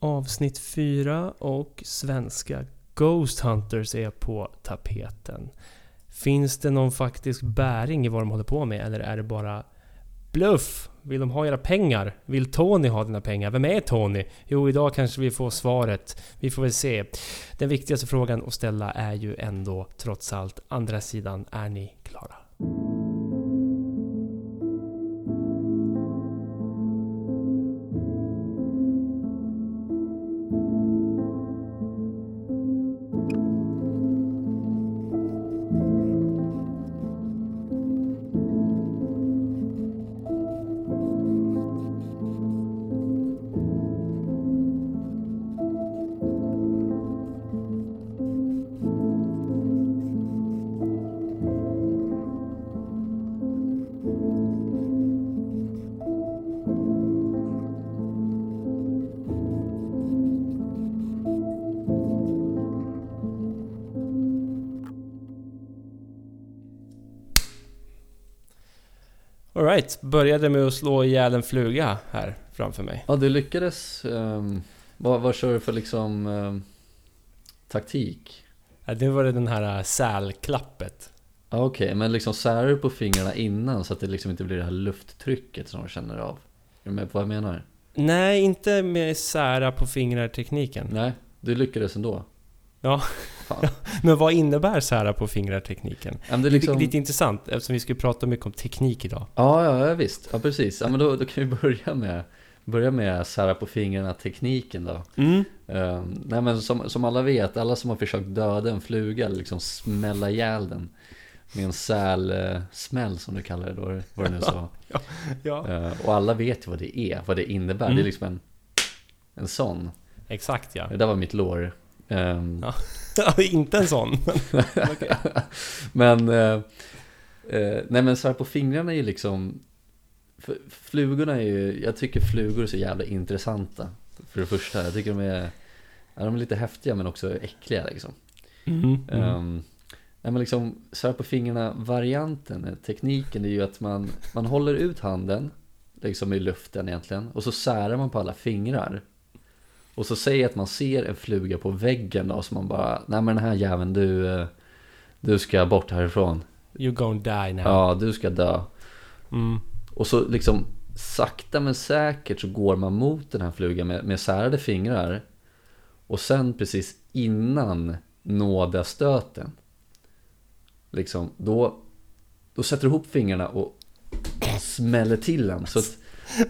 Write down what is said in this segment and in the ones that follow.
avsnitt 4 och svenska Ghost Hunters är på tapeten. Finns det någon faktisk bäring i vad de håller på med eller är det bara bluff? Vill de ha era pengar? Vill Tony ha dina pengar? Vem är Tony? Jo, idag kanske vi får svaret. Vi får väl se. Den viktigaste frågan att ställa är ju ändå trots allt andra sidan. Är ni klara? Alright, började med att slå ihjäl en fluga här framför mig. Ja, du lyckades. Um, vad, vad kör du för liksom um, taktik? Ja, det var det den här äh, sälklappet. Okej, okay. men liksom särar du på fingrarna innan så att det liksom inte blir det här lufttrycket som de känner av? Är du med på vad jag menar? Nej, inte med sära på fingrar-tekniken. Nej, du lyckades ändå. Ja, men vad innebär sära på fingrar-tekniken? Ja, det är liksom... lite intressant eftersom vi ska prata mycket om teknik idag. Ja, ja, ja visst. Ja, precis. Ja, men då, då kan vi börja med, börja med sära på fingrarna-tekniken då. Mm. Um, nej, men som, som alla vet, alla som har försökt döda en fluga, liksom smälla ihjäl den med en sälsmäll uh, som du kallar det då, vad det nu så. ja, ja. Uh, och alla vet ju vad det är, vad det innebär. Mm. Det är liksom en, en sån. Exakt ja. Det där var mitt lår. Um, ja. inte en sån. men, uh, uh, nej men så här på fingrarna är ju liksom, flugorna är ju, jag tycker flugor är så jävla intressanta. För det första, jag tycker de är, ja, de är lite häftiga men också äckliga liksom. Mm, mm. Um, nej men liksom, så här på fingrarna, varianten, tekniken är ju att man, man håller ut handen, liksom i luften egentligen, och så särar man på alla fingrar. Och så säger att man ser en fluga på väggen då, så man bara, nej men den här jäveln du, eh, du ska bort härifrån. You're gonna die now. Ja, du ska dö. Mm. Och så liksom sakta men säkert så går man mot den här flugan med, med särade fingrar. Och sen precis innan nådastöten. Liksom, då, då sätter du ihop fingrarna och smäller till den. Så att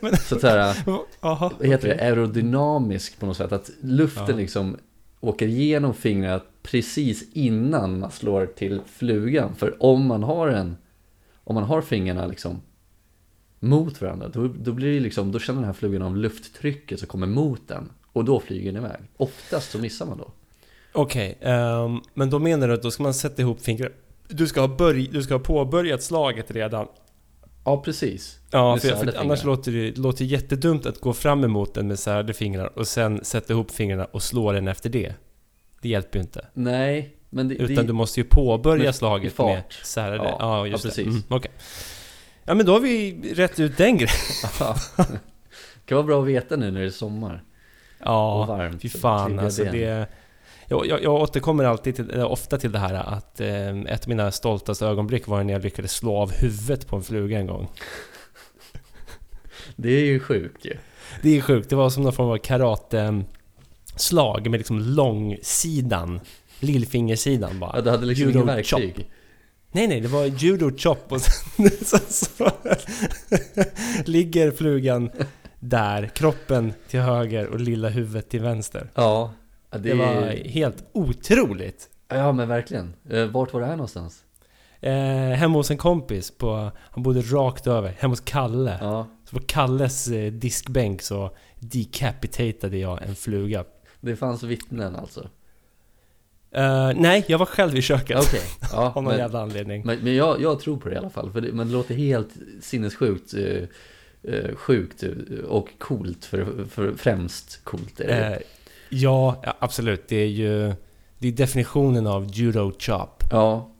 men, så att säga, aha, vad heter okay. det, aerodynamisk på något sätt. Att luften ja. liksom åker igenom fingrarna precis innan man slår till flugan. För om man har en, om man har fingrarna liksom mot varandra, då, då blir det liksom, då känner den här flugan av lufttrycket som kommer mot den. Och då flyger den iväg. Oftast så missar man då. Okej, okay, um, ehm, men då menar du att då ska man sätta ihop fingrar du ska, ha börj du ska ha påbörjat slaget redan Ja, precis. Ja, för, för annars låter det, det låter jättedumt att gå fram emot den med särade fingrar och sen sätta ihop fingrarna och slå den efter det. Det hjälper ju inte. Nej, men det, Utan det, du måste ju påbörja med, slaget med särade. Ja, ja just ja, precis. det. Mm, okay. Ja, men då har vi rätt ut den grejen. det kan vara bra att veta nu när det är sommar. Ja, och varmt. fy fan alltså det... Jag, jag, jag återkommer alltid till, ofta till det här att eh, ett av mina stoltaste ögonblick var när jag lyckades slå av huvudet på en fluga en gång. Det är ju sjukt ju. Det är sjukt. Det var som någon form av karate-slag med liksom långsidan, lillfingersidan bara. Ja, du hade liksom ingen verktyg? Chop. Nej, nej, det var judo chop och sen så, så, ligger flugan där, kroppen till höger och lilla huvudet till vänster. Ja, det, det var helt otroligt. Ja, men verkligen. Eh, vart var det här någonstans? Eh, hemma hos en kompis på, han bodde rakt över, hemma hos Kalle. Ja. Så på Kalles eh, diskbänk så decapitated jag en fluga. Det fanns vittnen alltså? Uh, nej, jag var själv i köket. Okay. Ja, Av någon men, jävla anledning. Men, men jag, jag, tror på det i alla fall. För det, men det låter helt sinnessjukt uh, uh, sjukt och coolt. För, för främst coolt är det. Ja, absolut. Det är ju det är definitionen av judo chop. Ja.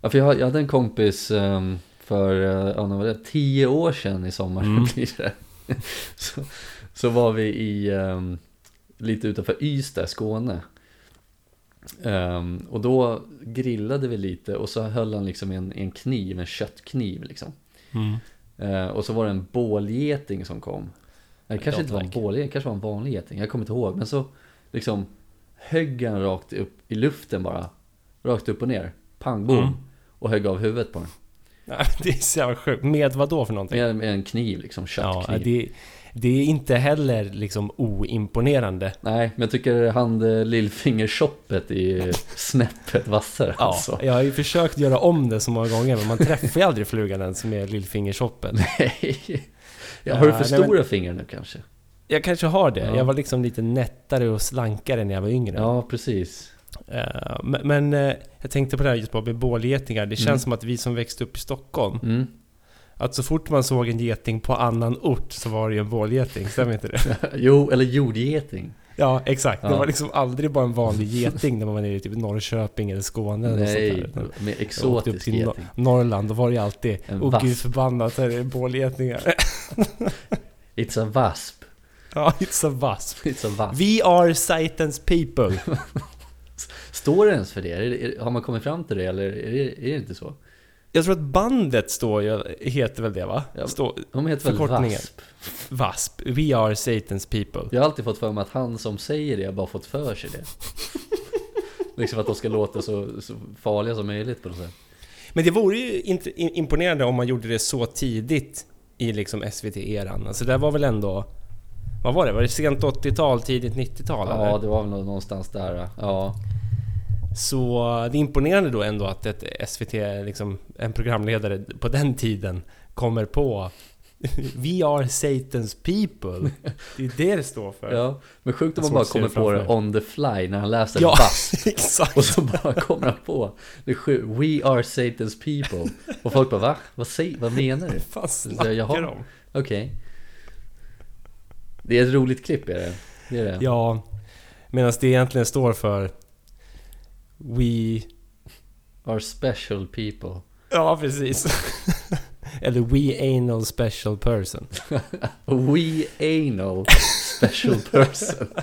ja för jag, jag hade en kompis um, för ja, var det, tio år sedan i sommar. Mm. Blir det. så, så var vi i, um, lite utanför Ystad, Skåne. Ehm, och då grillade vi lite och så höll han liksom en, en kniv, en köttkniv liksom. Mm. Eh, och så var det en bålgeting som kom. Det kanske inte var en bålgeting, det kanske var en vanlig geting. Jag kommer inte ihåg. Men så liksom högg han rakt upp i luften bara. Rakt upp och ner. Pang, boom. Mm. Och högg av huvudet på den. Det är så jävla sjukt. Med vad då för någonting? Med, med en kniv liksom, Ja, köttkniv. det, det är inte heller liksom oimponerande. Nej, men jag tycker han eh, lillfingerchoppet är snäppet vassare Ja, alltså. jag har ju försökt göra om det så många gånger men man träffar ju aldrig flugan ens med lillfingerchoppet. Nej. Ja, har du för Ja, nej, men- stora fingrar nu kanske? Jag kanske har det. Ja. Jag var liksom lite nättare och slankare när jag var yngre. Ja, precis. Eh, men eh, jag tänkte på det här just med bålgetingar. Det känns Mm. som att vi som växte upp i Stockholm, Mm. att så fort man såg en geting på annan ort så var det ju en bålgeting. Stämmer inte det? Jo, eller jordgeting. Ja, exakt. Det Ja. var liksom aldrig bara en vanlig geting när man var nere i typ Norrköping eller Skåne eller Nej, sånt där. Med åkte upp exotisk till Nor-. Norrland, då var det ju alltid Åh wasp. gud förbannat, här är det bålgetingar. It's a wasp. Ja, it's a wasp. It's a wasp. We are Saitans people. Står det ens för det? Har man kommit fram till det eller är det, är det inte så? Jag tror att bandet står ju, heter väl det va? Står, De heter väl wasp? WASP. We are Satan's people. Jag har alltid fått för mig att han som säger det har bara fått för sig det. liksom att de ska låta så, så farliga som möjligt på något sätt. Men det vore ju imponerande om man gjorde det så tidigt i liksom SVT-eran. Alltså det var väl ändå... Vad var det? Var det sent 80-tal, tidigt 90-tal? Ja, eller? det var väl nå- någonstans där. Ja, Så det är imponerande då ändå att ett SVT, liksom, en programledare på den tiden kommer på We are Satan's people. Det är det det står för. ja. Men sjukt om man bara kommer på det on the fly när han läser Ja, exakt. Och så bara kommer han på det är sju, We are Satan's people. Och folk bara va? Vad, säger, vad menar du? Vad fan snackar jaha. du om? Det är ett roligt klipp är det. Det är det. Ja, medan det egentligen står för We... Our special people. Ja, precis. Eller We Anal Special Person. We anal special person.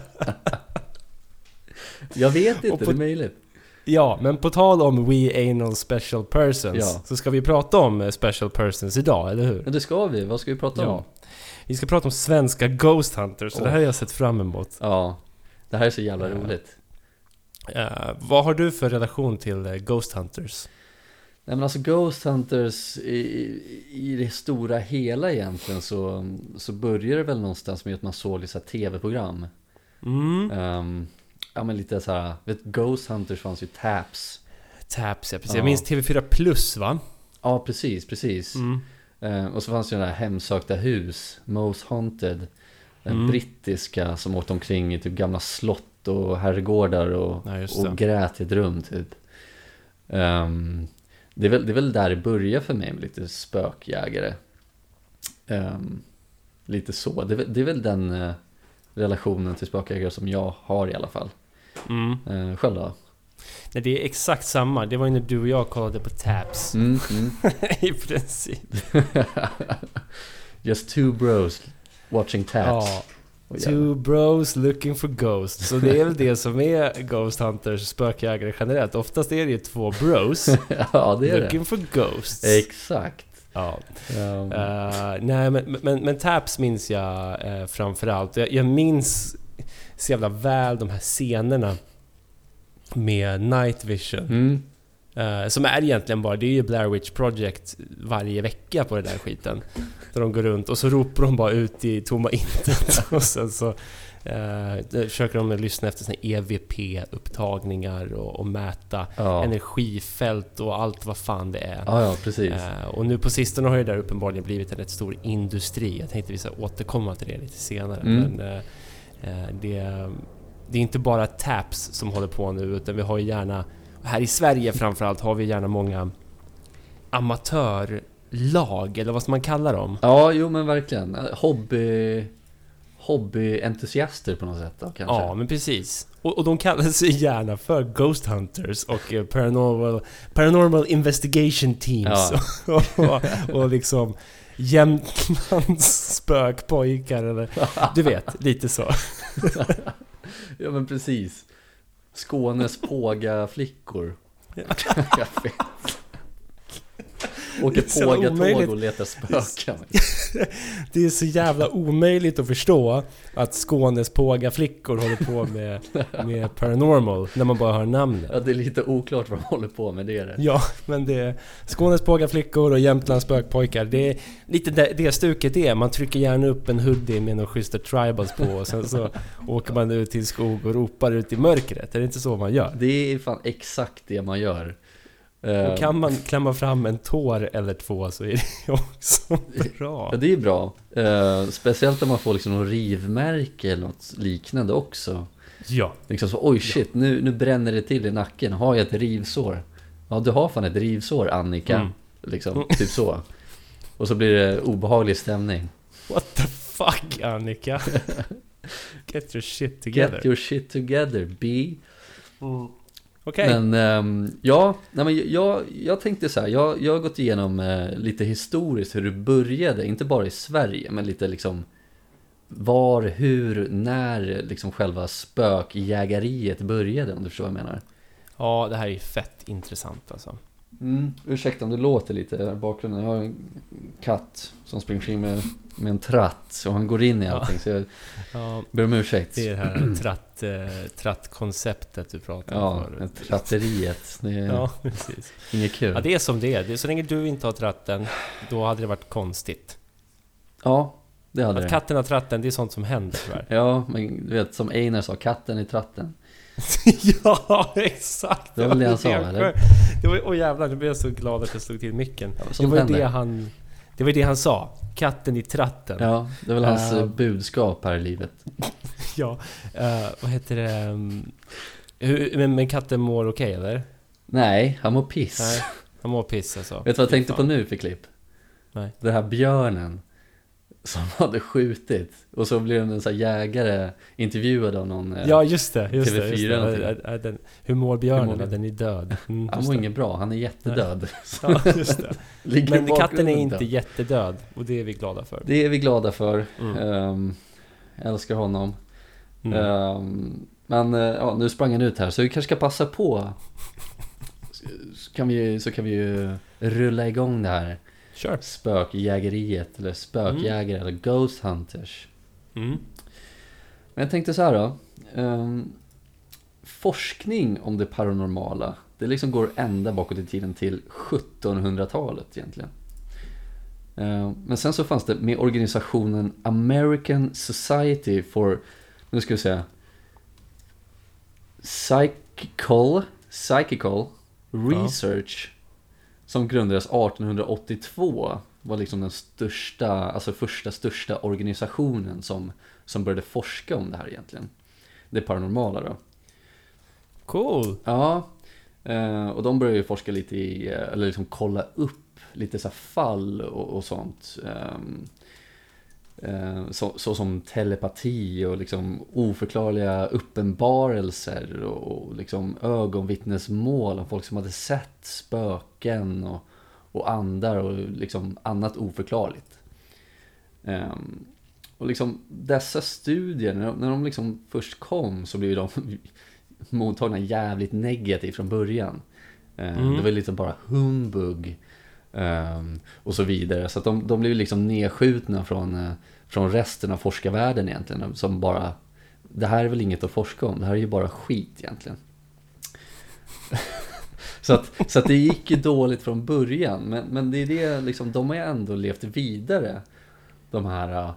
Jag vet inte, på- det är möjligt. Ja, men på tal om We Anal Special Persons Ja. så ska vi prata om eh, Special Persons idag, eller hur? Men det ska vi, vad ska vi prata om? Vi ska prata om svenska Ghost Hunters, så det här har jag sett fram emot. Ja, det här är så jävla Ja. roligt. Eh, vad har du för relation till eh, Ghost Hunters? Nej men alltså Ghost Hunters i, i det stora hela egentligen så, så börjar det väl någonstans med att man såg lite så tv-program. Mm. Ehm, ja men lite så här, vet Ghost Hunters fanns ju Taps. Taps, ja precis. Ja. Jag minns TV4 Plus va? Ja precis, precis. Mm. Ehm, och så fanns ju den här Hemsökta hus, Most Haunted. Den Mm. brittiska som åkte omkring i typ gamla slott och herrgårdar och, Ja, det. och grät i ett rum typ. Ehm, det, är väl, det är väl där det börjar för mig med lite spökjägare. Ehm, lite så. Det, är väl- det är väl den eh, relationen till spökjägare som jag har i alla fall. Mm. Uh, själv då? Nej, det är exakt samma. Det var ju när du och jag kollade på Taps. Mm, mm. I princip. Just two bros watching taps. Ja. Two bros looking for ghosts. Så det är väl det som är Ghost Hunters spökjägare generellt. Oftast är det ju två bros ja, det är det. looking for ghosts. Exakt. Ja. Ehm, Eh, nej, men, men, men Taps minns jag uh, framförallt. Jag, jag minns så jävla väl de här scenerna med Night Vision. mm. Eh, som är egentligen bara, det är ju Blair Witch Project varje vecka på den där skiten. Där de går runt och så ropar de bara ut i tomma intet. och sen så eh, försöker de lyssna efter såna EVP-upptagningar och, och mäta ja. energifält och allt vad fan det är. ja, ja, precis. Eh, och nu på sistone har det där uppenbarligen blivit en rätt stor industri. Jag tänkte vi ska återkomma till det lite senare. Mm. Men det, det är inte bara Taps som håller på nu utan vi har ju gärna, här i Sverige framförallt, har vi gärna många amatörlag, eller vad ska man kalla dem? Ja, jo men verkligen. Hobby... Hobbyentusiaster på något sätt då kanske. Ja, men precis. Och, och de kallar sig gärna för Ghost Hunters och eh, Paranormal, paranormal Investigation Teams. Ja. och, och, och liksom Jämtlands spökpojkar eller... Du vet, lite så. Ja men precis. Skånes pågaflickor. Jag vet. Åker pågatåg och letar spöken. Det är så jävla omöjligt att förstå att Skånes pågaflickor håller på med, med paranormal när man bara hör namnet. Ja, det är lite oklart vad de håller på med, det är det. Ja, men det är Skånes pågaflickor och Jämtlands spökpojkar. Det är lite det, det stuket är. Man trycker gärna upp en hoodie med några schyssta tribals på och sen så åker man ut till skog och ropar ut i mörkret. Är det inte så man gör? Det är fan exakt det man gör. Eh, Och kan man klämma fram en tår eller två så är det också bra. Ja, det är bra. Eh, speciellt om man får liksom någon rivmärke eller något liknande också. Ja. Liksom så, oj shit, nu, nu bränner det till i nacken. Har jag ett rivsår? Ja, du har fan ett rivsår Annika. Mm. Liksom, typ så. Och så blir det obehaglig stämning. What the fuck Annika? Get your shit together. Get your shit together, B. Okej. Men ehm, ja, nej, men jag, jag tänkte så här, jag, jag har gått igenom eh, lite historiskt hur det började, inte bara i Sverige, men lite liksom var, hur, när liksom själva spökjägeriet började, om du förstår vad jag menar. Ja, det här är ju fett intressant alltså. Mm, ursäkta om det låter lite i bakgrunden, jag har en katt som springer omkring med, med en tratt och han går in i Ja. allting, så jag Ja, ber om ursäkt. det är det här tratt, eh, trattkonceptet du pratade om Ja, förut. tratteriet, det är Ja, precis. inget kul. Ja, det är som det är. Så länge du inte har tratten, då hade det varit konstigt. Ja, det hade Att det. katten har tratten, det är sånt som händer tyvärr. Ja, men du vet som Einar sa, katten i tratten. ja, exakt! Det var väl det han sa, eller? Det var, åh jävlar, nu blev jag så glad att jag slog till micken. Ja, Det var ju det han... Det var det han sa. Katten i tratten. Ja, det är väl hans eh, budskap här i livet. Ja, eh, vad heter det? um, hur, men, men katten mår okej eller? Nej, han mår piss. Nej, han mår piss alltså. Vet du vad jag tänkte på nu för klipp? Nej. Den här björnen som hade skjutit och så blir en sån här jägare intervjuad av någon. eh, Ja, just det. Just det, TV4 just det. Är, är den, hur mår björnen? Hur mår Ja, Den är död. Mm, han just mår det. inget bra, han är jättedöd. Ja, just det. Men katten är inte död. jättedöd och det är vi glada för. Det är vi glada för. Mm. Jag älskar honom. Mm. Ehm, men eh, ja, nu sprang han ut här så vi kanske ska passa på. Så kan vi, så kan vi ju rulla igång det här Kör. spökjägeriet eller spökjägare eller ghost hunters. Mm. Men jag tänkte så här då. ehm, forskning om det paranormala, det liksom går ända bakåt i tiden till 1700-talet egentligen. Ehm, men sen så fanns det med organisationen American Society for, nu ska vi säga, Psychical, Psychical Research som grundades 1882 var liksom den största, alltså första största organisationen som, som började forska om det här egentligen. Det paranormala då. Cool. Ja, eh, och de började ju forska lite i, eh, eller liksom kolla upp lite så fall och, och sånt. Eh, Så, så som telepati och liksom oförklarliga uppenbarelser och, liksom ögonvittnesmål om folk som hade sett spöken och, och andar och liksom annat oförklarligt. Ehm, och liksom dessa studier, när de, när de liksom först kom så blev de mottagna jävligt negativt från början. Eh, Mm. Det var lite bara humbug Ehm, och så vidare. Så att de, de blev liksom nedskjutna från, eh, från resten av forskarvärlden egentligen. Som bara, det här är väl inget att forska om, det här är ju bara skit egentligen. så, att, så att det gick ju dåligt från början. Men, men det är det, liksom, de har ju ändå levt vidare. De här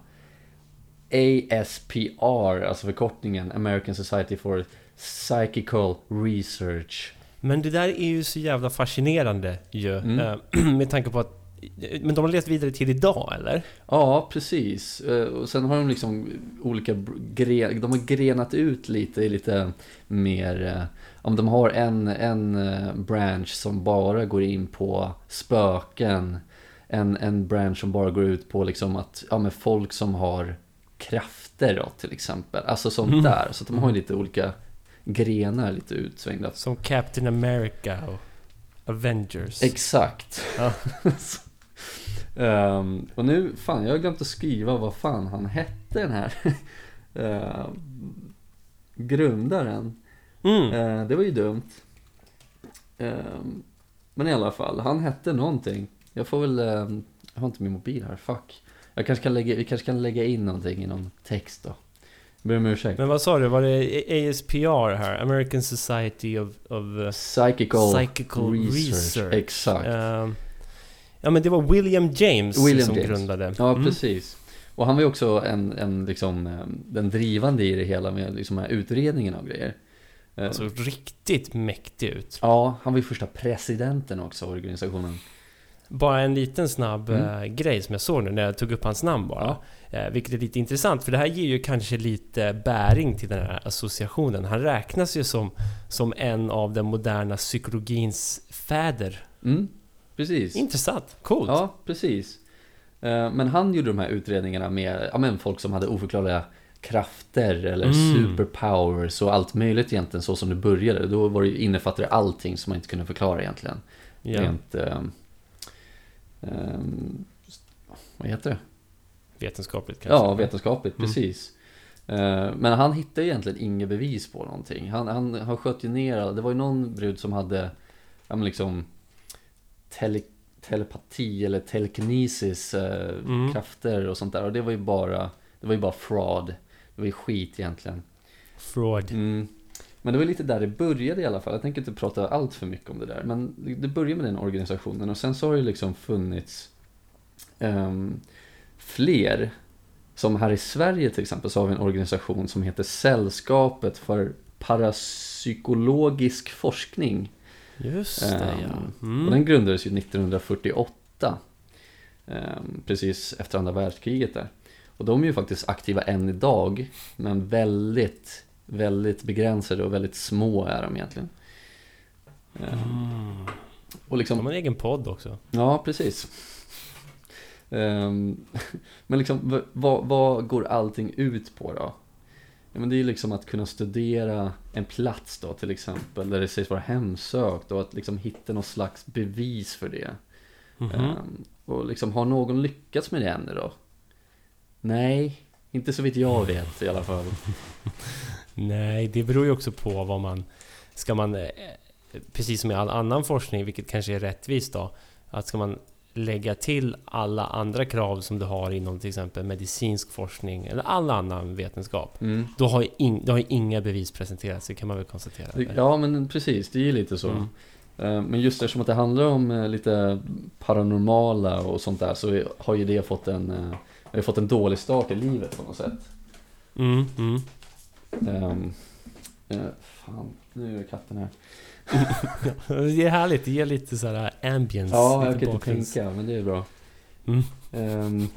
eh, uh, ASPR, alltså förkortningen American Society for Psychical Research. Men det där är ju så jävla fascinerande ju. Mm. eh, Med tanke på att... Men de har levt vidare till idag eller? Ja, precis. Eh, Och sen har de liksom olika gre- de har grenat ut lite i lite mer, eh, om de har en, en branch som bara går in på spöken, en, en branch som bara går ut på liksom att, ja men folk som har krafter då till exempel, alltså sånt Mm. där. Så de har ju lite olika grenar lite utsvängda. Som Captain America och Avengers. Exakt. Ja. Ehm, och nu, fan jag har glömt att skriva vad fan han hette den här. Ehm, grundaren. Mm. Eh, det var ju dumt. Ehm, men i alla fall, han hette någonting. Jag får väl, ehm, jag har inte min mobil här, fuck. Jag kanske kan lägga, vi kanske kan lägga in någonting i någon text då. Ber om ursäkt. Men vad sa du? Var det ASPR här? American Society of, of uh, Psychical, Psychical Research. Research. Exakt. Ehm, ja men det var William James William som James. grundade. Ja, Mm. precis. Och han var ju också en, en liksom, ehm, den drivande i det hela med liksom här utredningen av grejer. Han såg riktigt mäktig ut. Ja, han var ju första presidenten också organisationen. Bara en liten snabb Mm. eh, grej som jag såg nu när jag tog upp hans namn bara. Eh, vilket är lite intressant för det här ger ju kanske lite bäring till den här associationen. Han räknas ju som, som en av den moderna psykologins fäder. Mm, precis. Intressant, coolt. Ja, precis. Eh, Men han gjorde de här utredningarna med ja, men folk som hade oförklarliga krafter eller Mm. superpowers och allt möjligt egentligen så som det började. Då var det, innefattade det allting som man inte kunde förklara egentligen. Ja, Rent... ehm, ehm, vad heter det? vetenskapligt kanske. Ja, vetenskapligt, Mm. precis. Eh, Men han hittade egentligen inget bevis på någonting. Han, han, han sköt ju ner Det var ju någon brud som hade, ja men liksom tele, telepati eller telekinesis eh, Mm. krafter och sånt där. Och det var ju bara, det var ju bara fraud. Det var ju skit egentligen. Fraud. Mm. Men det var lite där det började i alla fall. Jag tänker inte prata allt för mycket om det där. Men det- började med den organisationen och sen så har det liksom funnits ehm, fler. Som här i Sverige till exempel så har vi en organisation som heter Sällskapet för parapsykologisk forskning. Just det Ehm, ja. Och Mm. den grundades ju 1948. ehm, precis efter andra världskriget där. Och de är ju faktiskt aktiva än idag. Men väldigt, väldigt begränsade och väldigt små är de egentligen. Ehm, Mm. och De liksom, har en egen podd också. ja precis. Ehm, men liksom, vad, vad går allting ut på då? Ja, men det är ju liksom att kunna studera en plats då till exempel där det sägs vara hemsökt och att liksom hitta någon slags bevis för det. Mhm. Ehm, och liksom, har någon lyckats med det ännu då? Nej, inte så vitt jag vet i alla fall. Nej, det beror ju också på vad man... Ska man... eh, Precis som i all annan forskning, vilket kanske är rättvist då. Att ska man lägga till alla andra krav som du har inom till exempel medicinsk forskning eller all annan vetenskap. Mm. Då har in, då har inga bevis presenterats, det kan man väl konstatera. Ja, men precis, det är ju lite så. Mm. Ehm, Men just eftersom att det handlar om eh, lite paranormala och sånt där så har ju det fått en, eh, har fått en dålig start i livet på något sätt. Mm, Ehm, eh, fan, nu är katten här. Det är härligt, det ger lite så här ambience. Ja, jag kan inte tänka, men det är bra. Mm. Ehm,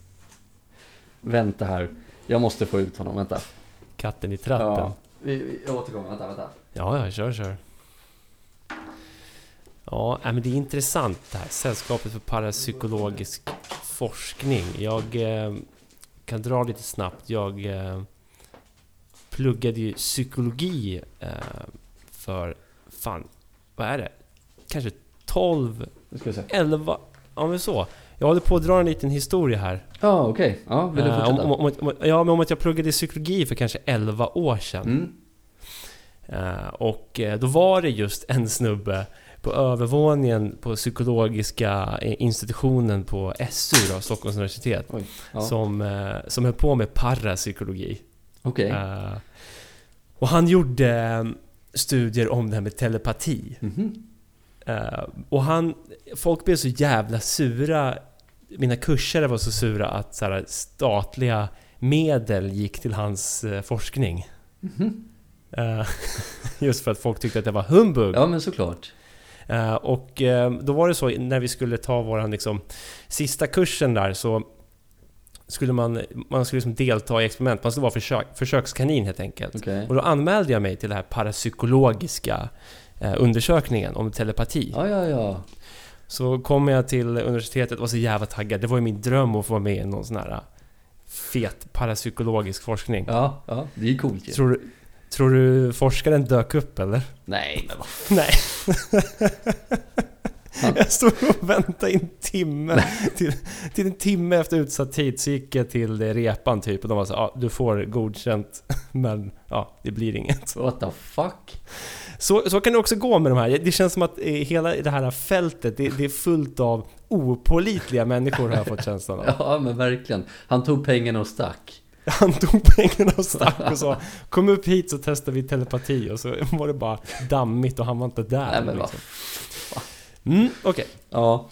vänta här, jag måste få ut honom, vänta. Katten i trappen. Ja, Ja, vi, vi, jag återkommer, vänta, vänta. ja, kör, kör. Ja, men det är intressant det här. Sällskapet för parapsykologisk forskning. Jag eh, kan dra lite snabbt. Jag eh, pluggade ju psykologi eh, för, fan, vad är det? Kanske 12, Nu ska vi se. 11, ja men så. Jag håller på att dra en liten historia här. Ja, okej. Ja, vill du Eh, fortsätta? om, om, om, ja, men om att jag pluggade psykologi för kanske 11 år sedan. Mm. Eh, och då var det just en snubbe på övervåningen på psykologiska institutionen på SU, då, Stockholms universitet, Oj. Ja. som, eh, som höll på med parapsykologi. Okej. Eh, och han gjorde eh, studier om det här med telepati. Mhm. Eh, och han... Folk blev så jävla sura. Mina kursare var så sura att så här, statliga medel gick till hans eh, forskning. Mhm. Eh, just för att folk tyckte att det var humbug. Ja, men såklart. Och då var det så när vi skulle ta våran liksom, sista kursen där så skulle man, man skulle liksom delta i experiment. Man skulle vara försök, försökskanin helt enkelt. Okej. Och då anmälde jag mig till den här parapsykologiska eh, undersökningen om telepati. Ja, ja, ja. Så kom jag till universitetet och var så jävla taggad. Det var ju min dröm att få vara med i någon sån här äh, fet parapsykologisk forskning. Ja, ja. Det är ju coolt ju. Tror, du, tror du forskaren dök upp eller? Nej, Nej. Jag stod och väntade en timme. Till, till en timme efter utsatt tid så gick jag till repan typ och de var så ja du får godkänt men ja det blir inget. What the fuck? Så, så kan det också gå med de här. Det känns som att eh, hela det här fältet det, det är fullt av opålitliga människor har jag fått känslan av. Ja men verkligen. Han tog pengarna och stack. Han tog pengarna och stack och sa Kom upp hit så testar vi telepati och så var det bara dammigt och han var inte där. Nej men liksom. Mm, okej. Ja.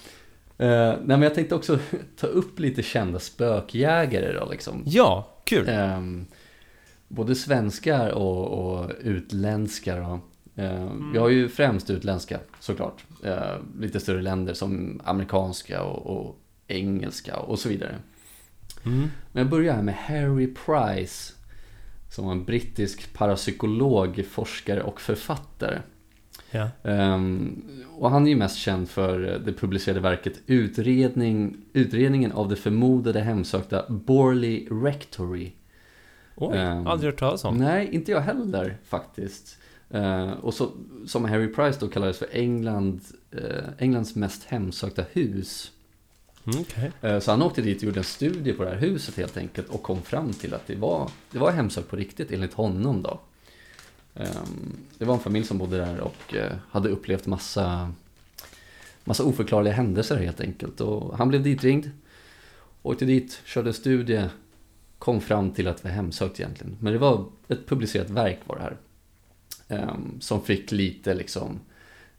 Eh, nej men jag tänkte också ta upp lite kända spökjägare då liksom. Ja, kul. Ehm, både svenskar och, och utländska då. Ehm, Vi har ju främst utländska såklart. Ehm, lite större länder som amerikanska och, och engelska och så vidare. Mm. Men jag börjar här med Harry Price. Som var en brittisk parapsykolog, forskare och författare. Ja. Ehm, och han är ju mest känd för det publicerade verket Utredning, Utredningen av det förmodade hemsökta Borley Rectory. Oj, Ehm, aldrig hört talas om. Nej, inte jag heller faktiskt. Eh, och så, som Harry Price då kallades för England, eh, Englands mest hemsökta hus. Mm, okej. Eh, så han åkte dit och gjorde en studie på det här huset helt enkelt och kom fram till att det var, det var hemsökt på riktigt enligt honom då. Ehm, det var en familj som bodde där och eh, hade upplevt massa, massa oförklarliga händelser helt enkelt. Och han blev ditringd, åkte dit, körde studie, kom fram till att det var hemsökt egentligen. Men det var ett publicerat verk var det här. Ehm, som fick lite liksom,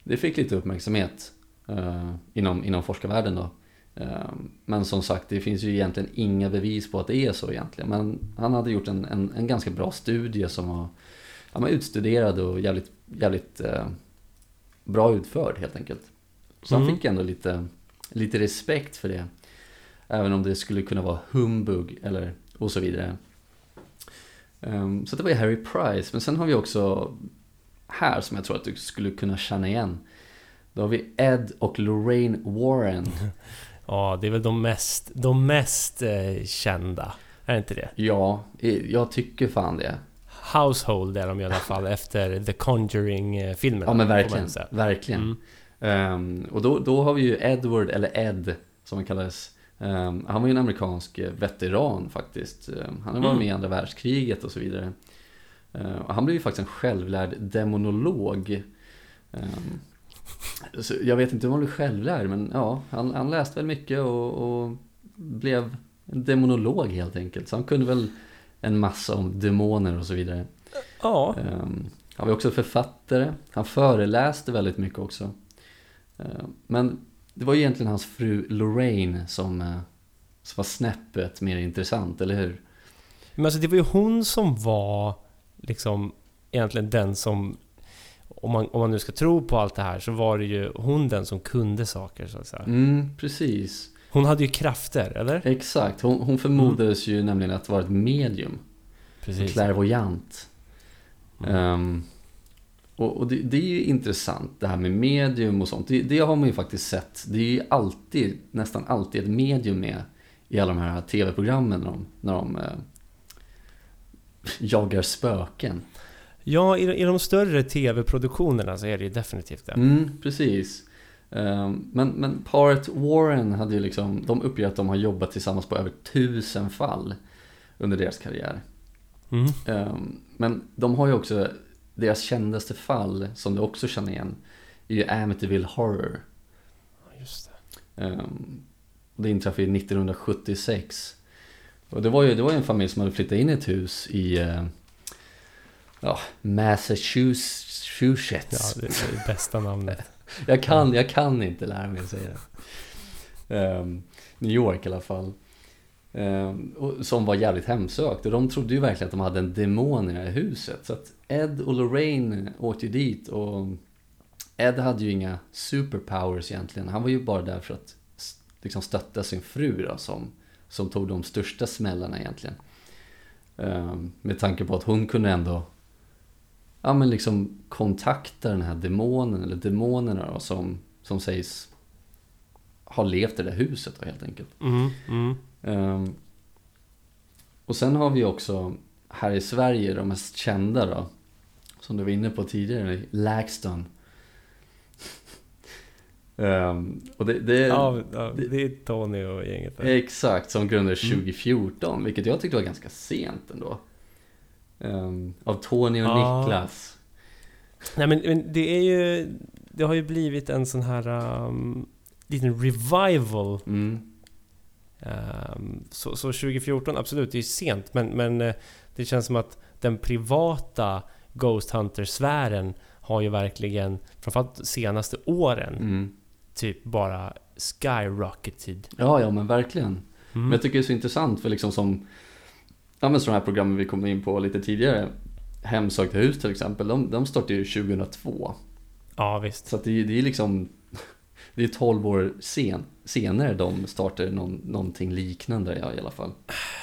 det fick lite uppmärksamhet eh, inom, inom forskarvärlden då. Ehm, men som sagt, det finns ju egentligen inga bevis på att det är så egentligen. Men han hade gjort en, en, en ganska bra studie som var ja, men utstuderad och jävligt, jävligt eh, bra utförd helt enkelt. Så han Mm. fick ändå lite, lite respekt för det. Även om det skulle kunna vara humbug eller och så vidare. Ehm, så det var ju Harry Price. Men sen har vi också här som jag tror att du skulle kunna känna igen. Då har vi Ed och Lorraine Warren. Ja, det är väl de mest, de mest eh, kända. Är det inte det? Ja, jag tycker fan det. Household är de i alla fall efter The Conjuring-filmerna. Ja men verkligen, verkligen. Mm. Ehm, och då, då har vi ju Edward, eller Ed som han kallades. Ehm, han var ju en amerikansk eh, veteran faktiskt. Ehm, han varit Mm. med i andra världskriget och så vidare. Ehm, och han blev ju faktiskt en självlärd demonolog. Så jag vet inte om han blev självlärd, men ja, han, han läste väl mycket och, och blev en demonolog helt enkelt. Så han kunde väl en massa om demoner och så vidare. Ja, Um, han var också författare. Han föreläste väldigt mycket också. Ehm, men det var egentligen hans fru Lorraine som, eh, som var snäppet mer intressant, eller hur? men alltså det var ju hon som var liksom egentligen den som om man, om man nu ska tro på allt det här så var det ju hon den som kunde saker så att säga. Mm, precis. Hon hade ju krafter, eller? Exakt. Hon, hon förmodades ju nämligen att vara ett medium. Precis. clairvoyant. Mm. Ehm, och och det, det är ju intressant det här med medium och sånt. Det, det har man ju faktiskt sett. Det är ju alltid, nästan alltid ett medium med i alla de här tv-programmen när de, när de eh, jagar spöken. Ja, i, i de större TV-produktionerna så är det ju definitivt det. Mm, precis. Ehm, men, men paret Warren hade ju liksom, de uppger att de har jobbat tillsammans på över tusen fall under deras karriär. Mm. Ehm, Men de har ju också, deras kändaste fall, som du också känner igen, är ju Amityville Horror. Just det. Ehm, Det inträffade ju 1976. Och det var ju, det var ju en familj som hade flyttat in i ett hus i eh, ja, Massachusetts. Ja, det är det bästa namnet. Jag kan, jag kan inte lära mig att säga det. Ehm, New York i alla fall. Ehm, och, som var jävligt hemsökt. Och de trodde ju verkligen att de hade en demon i det här huset. Så att Ed och Lorraine åkte ju dit och Ed hade ju inga superpowers egentligen. Han var ju bara där för att liksom stötta sin fru då, som, som tog de största smällarna egentligen. Ehm, med tanke på att hon kunde ändå ja, men liksom kontakta den här demonen eller demonerna då, som, som sägs ha levt i det där huset då, helt enkelt. Mm, mm. Ehm, och sen har vi också här i Sverige de mest kända då, som du var inne på tidigare, LaxTon. Um, och det, det, ja, ja, det är Tony och gänget där. Exakt, som grundades 2014, mm. vilket jag tyckte var ganska sent ändå. Um, av Tony och ja. Niklas. Nej men, men, det är ju... Det har ju blivit en sån här um, liten revival. Mm. Um, så, så 2014, absolut, det är sent men, men uh, det känns som att den privata Ghost Hunter-sfären har ju verkligen, framförallt de senaste åren, mm. typ bara skyrocketed. Ja, ja men verkligen. Mm. Men jag tycker det är så intressant för liksom som, ja men sådana här program vi kom in på lite tidigare, Hemsökta hus till exempel, de, de startade ju 2002. Ja, visst. Så det, det är liksom, det är 12 år sen, senare de startar någon, någonting liknande ja, i alla fall.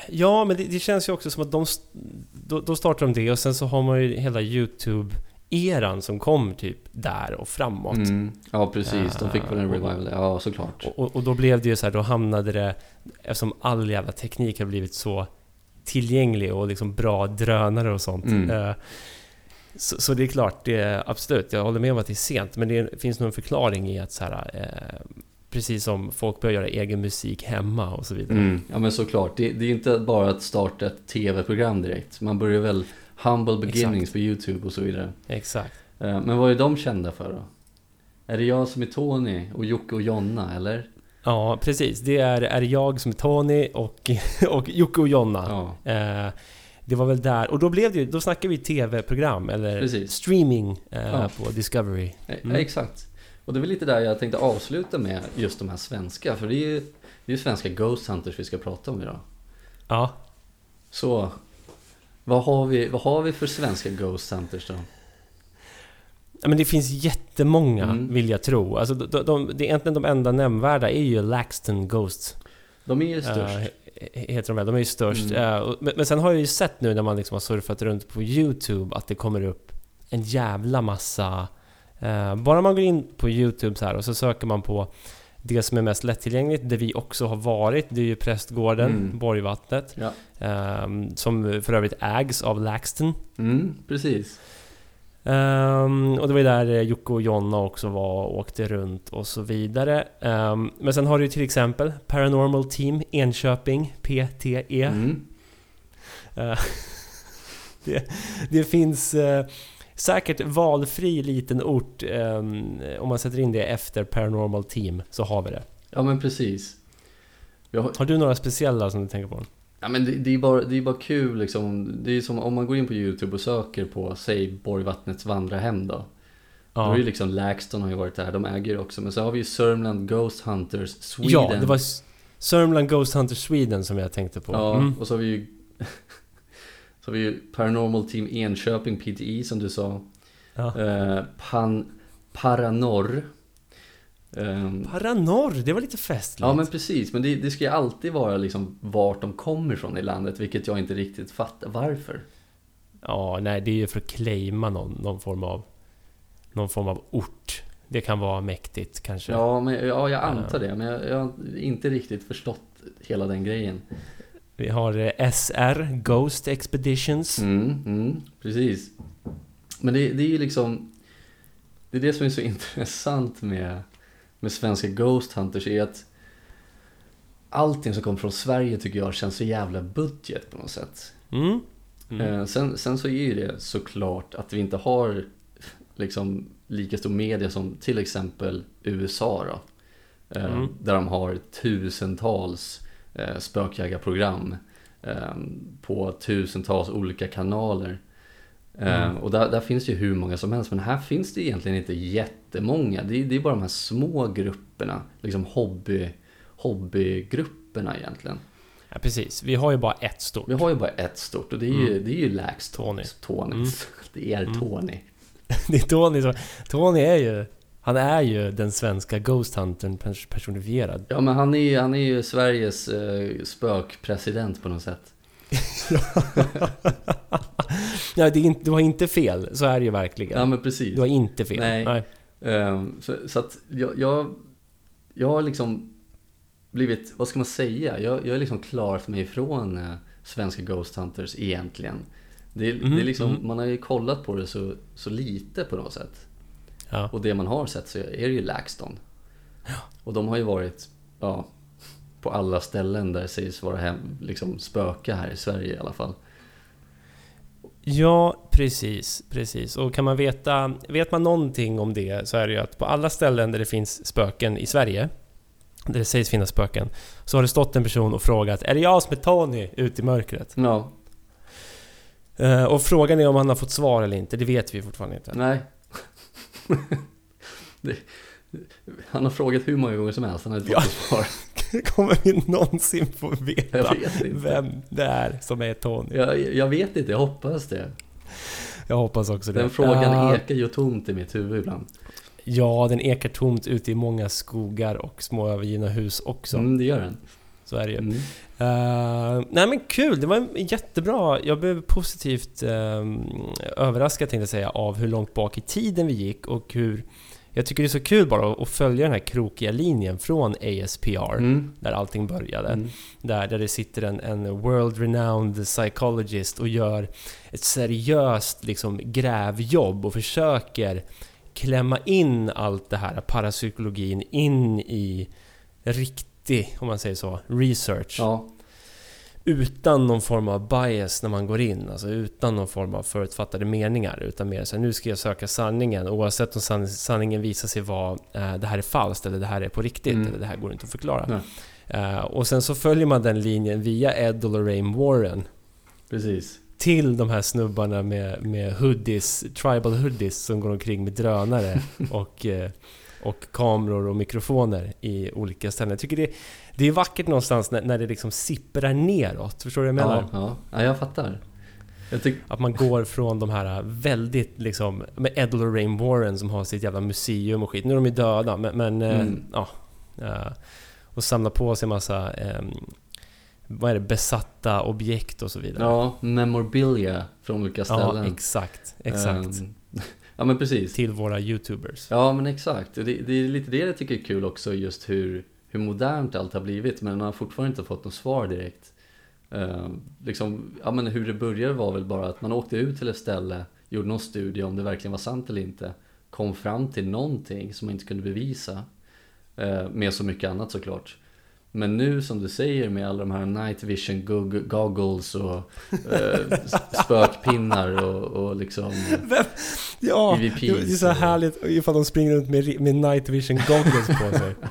Ja, men det, det, känns ju också som att de, då, då startar de det och sen så har man ju hela YouTube eran som kom typ där och framåt. Mm. Ja precis, de fick väl en revival, ja såklart. Och, och, då blev det ju så här, då hamnade det, eftersom all jävla teknik har blivit så tillgänglig och liksom bra drönare och sånt. Mm. Uh, så, så, det är klart, det är, absolut, jag håller med om att det är sent, men det finns nog en förklaring i att så här, eh, precis som folk börjar göra egen musik hemma och så vidare. Mm. Ja men såklart, det, det är inte bara att starta ett tv-program direkt. Man börjar väl Humble beginnings Exakt. på YouTube och så vidare. Exakt. Eh, men vad är de kända för då? Är det jag som är Tony och Jocke och Jonna eller? Ja, precis. Det är, är jag som är Tony och, och Jocke och Jonna. Ja. Eh, det var väl där, och då blev det då snackade vi TV-program eller precis. streaming eh, ja. på Discovery. Mm. exakt. Och det väl lite där jag tänkte avsluta med just de här svenska, för det är ju, det är ju svenska Ghost Hunters vi ska prata om idag. Ja. Så, vad har vi, vad har vi för svenska Ghost Hunters då? Ja, men det finns jättemånga, mm. vill jag tro. Alltså, de, de, det är egentligen de enda nämnvärda är ju LaxTon Ghosts. De är ju störst. Uh, heter de väl, de är ju störst. Mm. Uh, men, men, sen har jag ju sett nu när man liksom har surfat runt på YouTube att det kommer upp en jävla massa... Uh, bara man går in på YouTube så här och så söker man på det som är mest lättillgängligt, det vi också har varit, det är ju Prästgården, mm. Borgvattnet. Ja. Som för övrigt ägs av LaxTon. Mm, precis. Um, och det var ju där eh, Jocke och Jonna också var och åkte runt och så vidare. Um, men sen har du ju till exempel Paranormal Team Enköping, PTE. Mm. Uh, det, det, finns uh, säkert valfri liten ort um, om man sätter in det efter Paranormal Team så har vi det. Ja men precis. Har... har du några speciella som du tänker på? Ja, men det, det, är bara, det är bara kul liksom. Det är som om man går in på YouTube och söker på, säg Borgvattnets vandrarhem då. Ja. Då är ju liksom LaxTon har ju varit där, de äger ju också. Men så har vi ju Sörmland Ghost Hunters Sweden. Ja, det var Sörmland Ghost Hunters Sweden som jag tänkte på. Ja, mm. och så har vi ju Så har vi ju Paranormal Team Enköping, PTI som du sa. Ja. Eh, Pan, Paranorr Paranorr, det var lite festligt. Ja men precis, men det, det ska ju alltid vara liksom vart de kommer ifrån i landet, vilket jag inte riktigt fattar. Varför? Ja, nej det är ju för att claima någon, någon form av någon form av ort. Det kan vara mäktigt kanske. Ja, men, ja jag antar det, men jag, jag har inte riktigt förstått hela den grejen. Vi har eh, SR, Ghost Expeditions. Mm, mm, precis. Men det, det är ju liksom... Det är det som är så intressant med med svenska Ghost Hunters är att allting som kommer från Sverige tycker jag känns så jävla budget på något sätt. Mm. Mm. Eh, sen, sen så är ju det såklart att vi inte har liksom lika stor media som till exempel USA då. Eh, mm. Där de har tusentals eh, spökjägarprogram på tusentals olika kanaler. Mm. Och där, där, finns ju hur många som helst, men här finns det egentligen inte jättemånga. Det är, det är bara de här små grupperna, liksom hobby, hobbygrupperna egentligen. Ja, precis. Vi har ju bara ett stort. Vi har ju bara ett stort och det är ju, mm. det är ju Lax Tony. Tony. Mm. Det är mm. Tony. det är Tony som... Tony är ju... Han är ju den svenska Ghost Huntern personifierad. Ja, men han är, han är ju Sveriges eh, spökpresident på något sätt. Ja, det är inte, du har inte fel, så är det ju verkligen. Ja, men precis. Du har inte fel. Nej. Nej. Um, så, så, att jag, jag, jag har liksom blivit, vad ska man säga? Jag, jag är liksom klarat mig ifrån uh, svenska Ghost Hunters egentligen. Det, mm, det är mhm, liksom, mm. Man har ju kollat på det så, så lite på något sätt. Ja. Och det man har sett så är det ju LaxTon. Och de har ju varit, ja, på alla ställen där det sägs vara hem, liksom spöka här i Sverige i alla fall. Ja, precis, precis. Och kan man veta, vet man någonting om det så är det ju att på alla ställen där det finns spöken i Sverige, där det sägs finnas spöken, så har det stått en person och frågat Är det jag som är Tony ute i mörkret? Ja, Eh, och frågan är om han har fått svar eller inte, det vet vi fortfarande inte. nej. det, han har frågat hur många gånger som helst, han har inte fått Ja. svar. Kommer vi någonsin få veta vem det är som är Tony? Jag, jag vet inte, jag hoppas det. Jag hoppas också det. Den frågan Ja, ekar ju tomt i mitt huvud ibland. Ja, den ekar tomt ute i många skogar och små övergivna hus också. Mm, det gör den. Så är det ju. Mm. Eh, nej men kul, det var jättebra. Jag blev positivt uh, överraskad tänkte jag säga av hur långt bak i tiden vi gick och hur jag tycker det är så kul bara att följa den här krokiga linjen från ASPR, Mm. där allting började. Mm. Där, där det sitter en, en world-renowned psychologist och gör ett seriöst liksom, grävjobb och försöker klämma in allt det här parapsykologin in i riktig, om man säger så, research. Ja, Utan någon form av bias när man går in, alltså utan någon form av förutfattade meningar. Utan mer så här, nu ska jag söka sanningen oavsett om san sanningen visar sig vara eh, det här är falskt eller det här är på riktigt Mm. eller det här går inte att förklara. Eh, och sen så följer man den linjen via Ed och Lorraine Warren precis. till de här snubbarna med, med hoodies, tribal hoodies som går omkring med drönare och, eh, och kameror och mikrofoner i olika ställen. Jag tycker det, det är vackert någonstans när, när det liksom sipprar neråt. Förstår du vad jag menar? Ja, ja. ja, jag fattar. Jag tycker, Att man går från de här väldigt liksom, med Ed och Lorraine Warren som har sitt jävla museum och skit. Nu är de ju döda, men, men eh, Mm. ja. eh, och samlar på sig massa, eh, vad är det, besatta objekt och så vidare. ja, memorabilia från olika Ja, ställen. exakt. Exakt. Ehm, ja, men precis. Till våra YouTubers. Ja, men exakt. Det, det är lite det jag tycker är kul också, just hur, hur modernt allt har blivit. Men man har fortfarande inte fått något svar direkt. Ehm, liksom, ja, men hur det började var väl bara att man åkte ut till ett ställe, gjorde någon studie om det verkligen var sant eller inte. Kom fram till någonting som man inte kunde bevisa. Eh, med så mycket annat såklart. Men nu som du säger med alla de här night vision gog- goggles och eh, spökpinnar och, och liksom Ja, EVPs det är så härligt ifall de springer runt med, med night vision goggles på sig.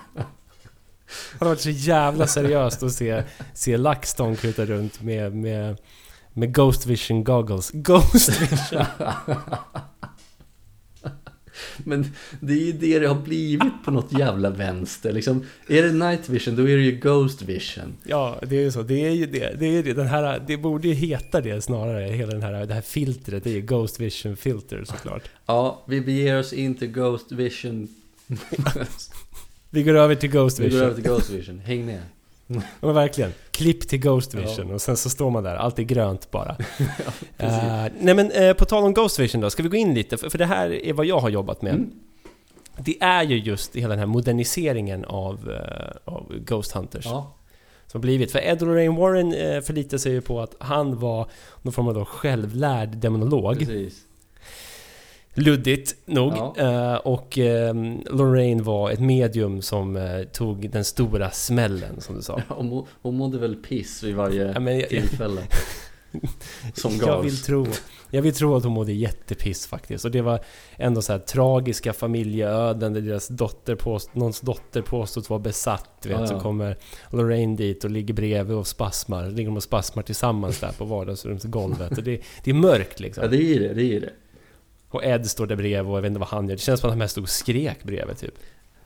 Det hade varit så jävla seriöst att se, se LaxTon kuta runt med, med, med Ghost Vision goggles. Ghost Vision! Men det är ju det det har blivit på något jävla vänster. Liksom, är det night vision, då är det ju ghost vision. Ja, det är ju så. Det är ju det. Det, är det. Den här, det borde ju heta det snarare. Hela den här, det här filtret. Det är ju Ghost Vision filter såklart. Ja, vi beger oss in till ghost vision. Vi går över till Ghost vi går Vision. över till ghost vision, häng med. Ja, men verkligen. Klipp till Ghost Ja. Vision och sen så står man där, allt är grönt bara. Precis. Eh, nej men eh, på tal om Ghost Vision då, ska vi gå in lite? För, för det här är vad jag har jobbat med. Mm. Det är ju just hela den här moderniseringen av, eh, av Ghost Hunters Ja, som blivit. För Ed Lorraine Warren förlitar sig ju på att han var någon form av då självlärd demonolog. precis. Luddigt nog. Ja. Eh, och eh, Lorraine var ett medium som eh, tog den stora smällen som du sa. Ja, Hon, må, hon mådde väl piss vid varje Ja, men jag, tillfälle. Som jag gavs. vill tro Jag vill tro att hon mådde jättepiss faktiskt. Och det var ändå så här tragiska familjeöden där deras dotter påst, någons dotter påstås vara besatt. Vet, ja. Så kommer Lorraine dit och ligger bredvid och spasmar. Ligger de och spasmar tillsammans där på vardagsrumsgolvet. Och det, det är mörkt liksom. Ja, det är det, det är det. Och Ed står där bredvid och jag vet inte vad han gör. Det känns som att han mest stod och skrek bredvid typ.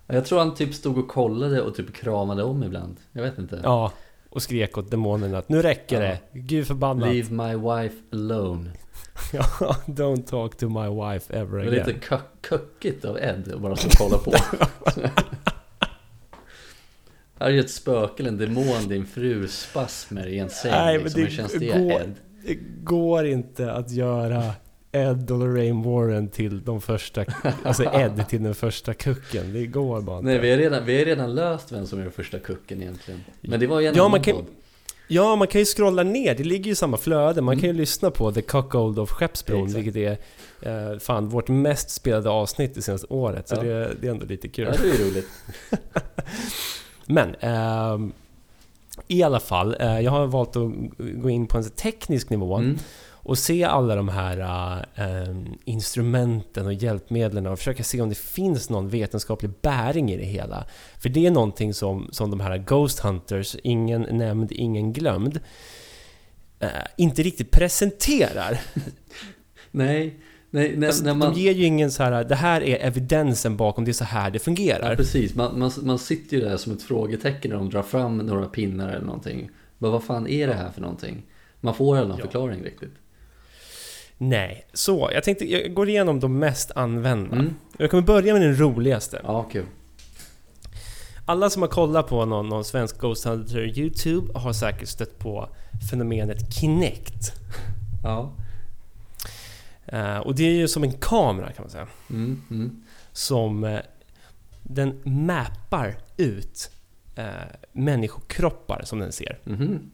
Ja, Jag tror han typ stod och kollade och typ kramade om ibland. Jag vet inte. Ja, och skrek åt demonerna att nu räcker det. Gud förbannat. Leave my wife alone. Ja, don't talk to my wife ever Det var again. lite köckigt av Ed att bara stå och kolla på. Här är ju ett spöke eller en demon, din fru spasmer i en säng. Nej, men liksom. det Hur känns det går- Ed? Det går inte att göra Ed och Lorraine Warren till de första... Alltså Ed till den första kucken. Det går bara inte. Nej, vi har, redan, vi har redan löst vem som är den första kucken egentligen. Men det var ju en Ja, man kan-. Ja, man kan ju scrolla ner. Det ligger ju i samma flöde. Man Mm. kan ju lyssna på The Cuckold of Skeppsbron, Exakt. vilket är eh, fan vårt mest spelade avsnitt det senaste året. Så Ja. det, det är ändå lite kul. Ja, det är roligt. Men, ehm, i alla fall. eh, jag har valt att gå in på en teknisk nivå Mm. Och se alla de här eh, instrumenten och hjälpmedlen och försöka se om det finns någon vetenskaplig bäring i det hela. För det är någonting som, som de här Ghost Hunters, ingen nämnd, ingen glömd, eh, inte riktigt presenterar. Nej, nej när, Alltså, när man... De ger ju ingen så här, det här är evidensen bakom, det är så här det fungerar. Ja, precis. Man, man, man sitter ju där som ett frågetecken när de drar fram några pinnar eller någonting. Men vad fan är det här för någonting? Man får aldrig någon Ja. förklaring riktigt. Nej, så jag tänkte, jag går igenom de mest använda. Mm. Jag kommer börja med den roligaste. Ja, kul. Alla som har kollat på någon, någon svensk Ghost Hunter YouTube har säkert stött på fenomenet Kinect. Ja. Eh, och det är ju som en kamera kan man säga. Mm, mm. Som eh, den mappar ut eh, människokroppar som den ser. Mhm.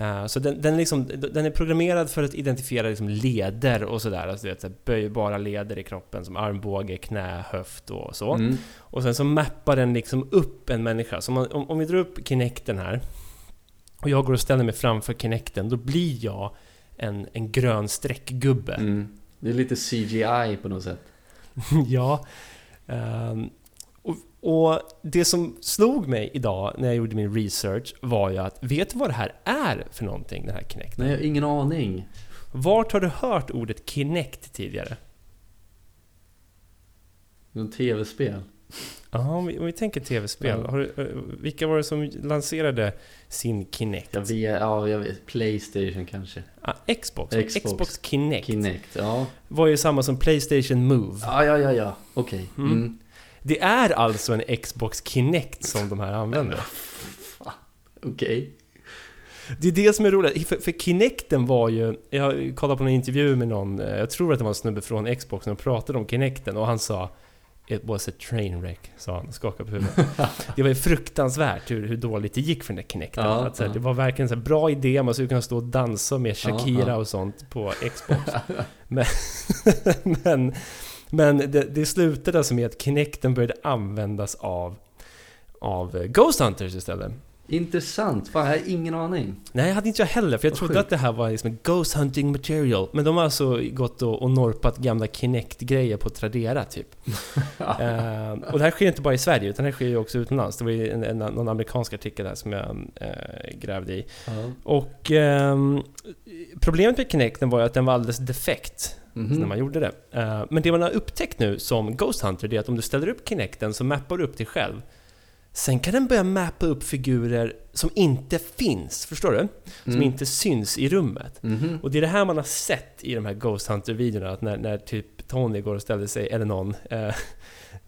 Eh, så den, den, är liksom, den är programmerad för att identifiera liksom leder och sådär. Alltså, du vet, så här böjbara leder i kroppen som armbåge, knä, höft och så. Mm. Och sen så mappar den liksom upp en människa. Så man, om, om vi drar upp Kinecten här och jag går och ställer mig framför Kinecten, då blir jag en, en grön streckgubbe. Mm. Det är lite CGI på något sätt. ja. Ehm, och, det som slog mig idag när jag gjorde min research var ju att, vet du vad det här är för någonting, den här Kinecten? Nej, jag har ingen aning. Vart har du hört ordet Kinect tidigare? Någon tv-spel. Ja, om vi, om vi tänker tv-spel. Ja. Du, eh, vilka var det som lanserade sin Kinect? Jag vet, ja, jag vet. Playstation kanske. Ah, Xbox. Xbox. Xbox, Kinect Kinect. Ja, var ju samma som Playstation Move. ja, ja, ja. ja. Okej. Mm. Mm. Det är alltså en Xbox Kinect som de här använder. Okej. Det är det som är roligt, för, för Kinecten var ju... Jag kollade på en intervju med någon, eh, jag tror att det var en snubbe från Xbox, som pratade om Kinecten och han sa It was a train wreck, sa han och skakade på huvudet. det var ju fruktansvärt hur, hur dåligt det gick för den där Kinecten. Ja, att, så här, ja. Det var verkligen en bra idé, man skulle kunna stå och dansa med Shakira ja. och sånt på Xbox. men men, men det, det slutade alltså med att Kinecten började användas av, av Ghost Hunters istället. Intressant. Fan, jag har ingen aning. Nej, jag hade inte jag heller, för jag trodde sjukt. att det här var liksom Ghost Hunting Material. Men de har alltså gått och, och norpat gamla Kinect-grejer på Tradera, typ. Eh, och det här sker inte bara i Sverige, utan det här sker ju också utomlands. Det var ju en, en, någon amerikansk artikel där som jag eh, grävde i. Ja. Och ehm, problemet med Kinecten var ju att den var alldeles defekt Mhm. när man gjorde det. Eh, men det man har upptäckt nu som Ghost Hunter, det är att om du ställer upp Kinecten så mappar du upp dig själv. Sen kan den börja mappa upp figurer som inte finns, förstår du? Som Mm. inte syns i rummet. Mhm. Och det är det här man har sett i de här Ghost Hunter-videorna, att när, när typ Tony går och ställer sig, eller någon, eh,